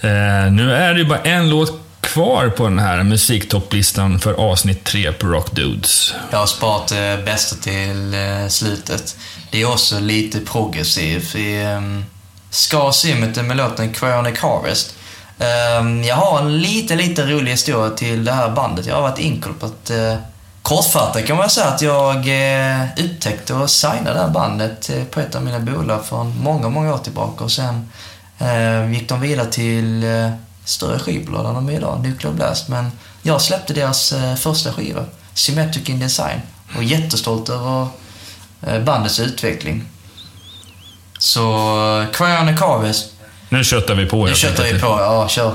Eh, nu är det ju bara en låt kvar på den här musiktopplistan för avsnitt tre på Rock Dudes. Jag har sparat det bästa till eh, slutet. Det är också lite progressivt. Um, ska Simmeter med låten Cryonic Harvest. Ehm, jag har en lite, lite rolig historia till det här bandet. Jag har varit inkorporerat. Eh, Kortfattat kan man säga att jag uh, upptäckte och signade det här bandet uh, på ett av mina bolag för många, många år tillbaka. Och sen uh, gick de vidare till större skivbolag där de är idag, Nuclear Blast. Men jag släppte deras första skiva, Symmetric in Design. Och jättestolt över bandets utveckling. Så uh, Cryonic Harvest, Nu köttar vi på. nu köttar vi på. Ja, kör.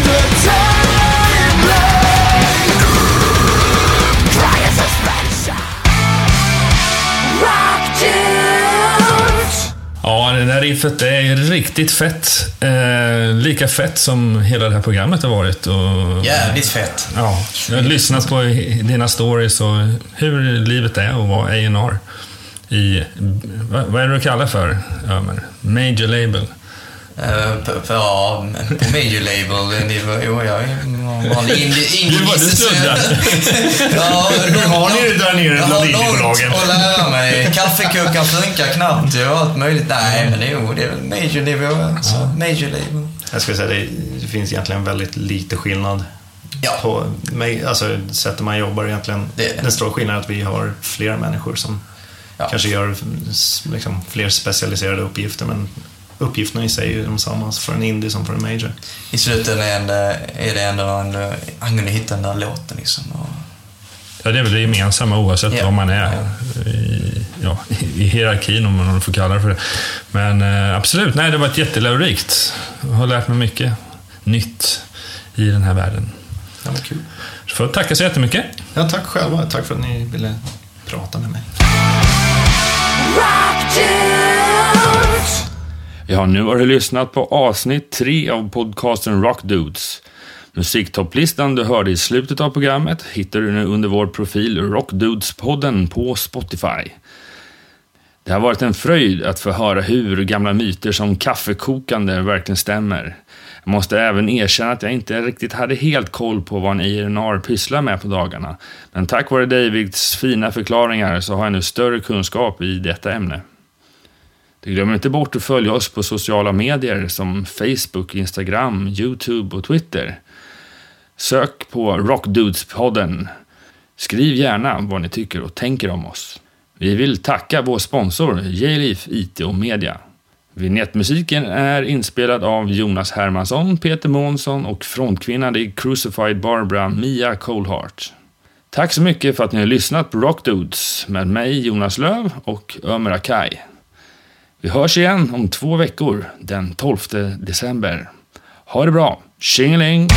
Ja, det där riffet är riktigt fett. Eh, lika fett som hela det här programmet har varit. Och, Jävligt fett. Ja, jag har lyssnat på dina stories och hur livet är att vara A&R i, vad, vad är det du kallar för, Ömer? Major label. På, på, ja, på major label nivå. Jo, jag är en vanlig indie indie Du var- du business. snuddar. ja, Hur har ni det där nere Jag bland har videobolagen? långt att lära mig. Kaffekukan funkar knappt och allt möjligt. Nej, men jo, det är väl major nivå. Så major label. Jag skulle säga det, finns egentligen väldigt lite skillnad Ja. på alltså, sättet man jobbar egentligen. Det. Den stora skillnaden är att vi har flera människor som Ja. kanske gör liksom, fler specialiserade uppgifter men uppgifterna i sig är ju de samma för en indie som för en major. I slutändan är det- är det ändå en, angående att hitta den där låten liksom. Och, Ja, det är väl det gemensamma oavsett Ja. var man är i, ja, i hierarkin, om man får kalla det för det. Men eh, absolut, nej, det har varit jättelärorikt. Jag har lärt mig mycket nytt i den här världen. Ja, kul. Så får jag tacka så jättemycket. Ja, tack själva. Tack för att ni ville prata med mig. Ja, nu har du lyssnat på avsnitt tre av podcasten Rock Dudes. Musiktopplistan du hörde i slutet av programmet hittar du nu under vår profil Rockdudespodden på Spotify. Det har varit en fröjd att få höra hur gamla myter som kaffekokande verkligen stämmer. Jag måste även erkänna att jag inte riktigt hade helt koll på vad en IRNR pysslar med på dagarna. Men tack vare Davids fina förklaringar så har jag nu större kunskap i detta ämne. Du glömmer inte bort att följa oss på sociala medier som Facebook, Instagram, Youtube och Twitter. Sök på Rockdudespodden. Skriv gärna vad ni tycker och tänker om oss. Vi vill tacka vår sponsor J-Leaf IT och Media. Vignettmusiken är inspelad av Jonas Hermansson, Peter Månsson och frontkvinnan i Crucified Barbara, Mia Coldheart. Tack så mycket för att ni har lyssnat på Rockdudes med mig Jonas Löv och Ömer Akai. Vi hörs igen om två veckor, den 12 december. Ha det bra! Tjingeling!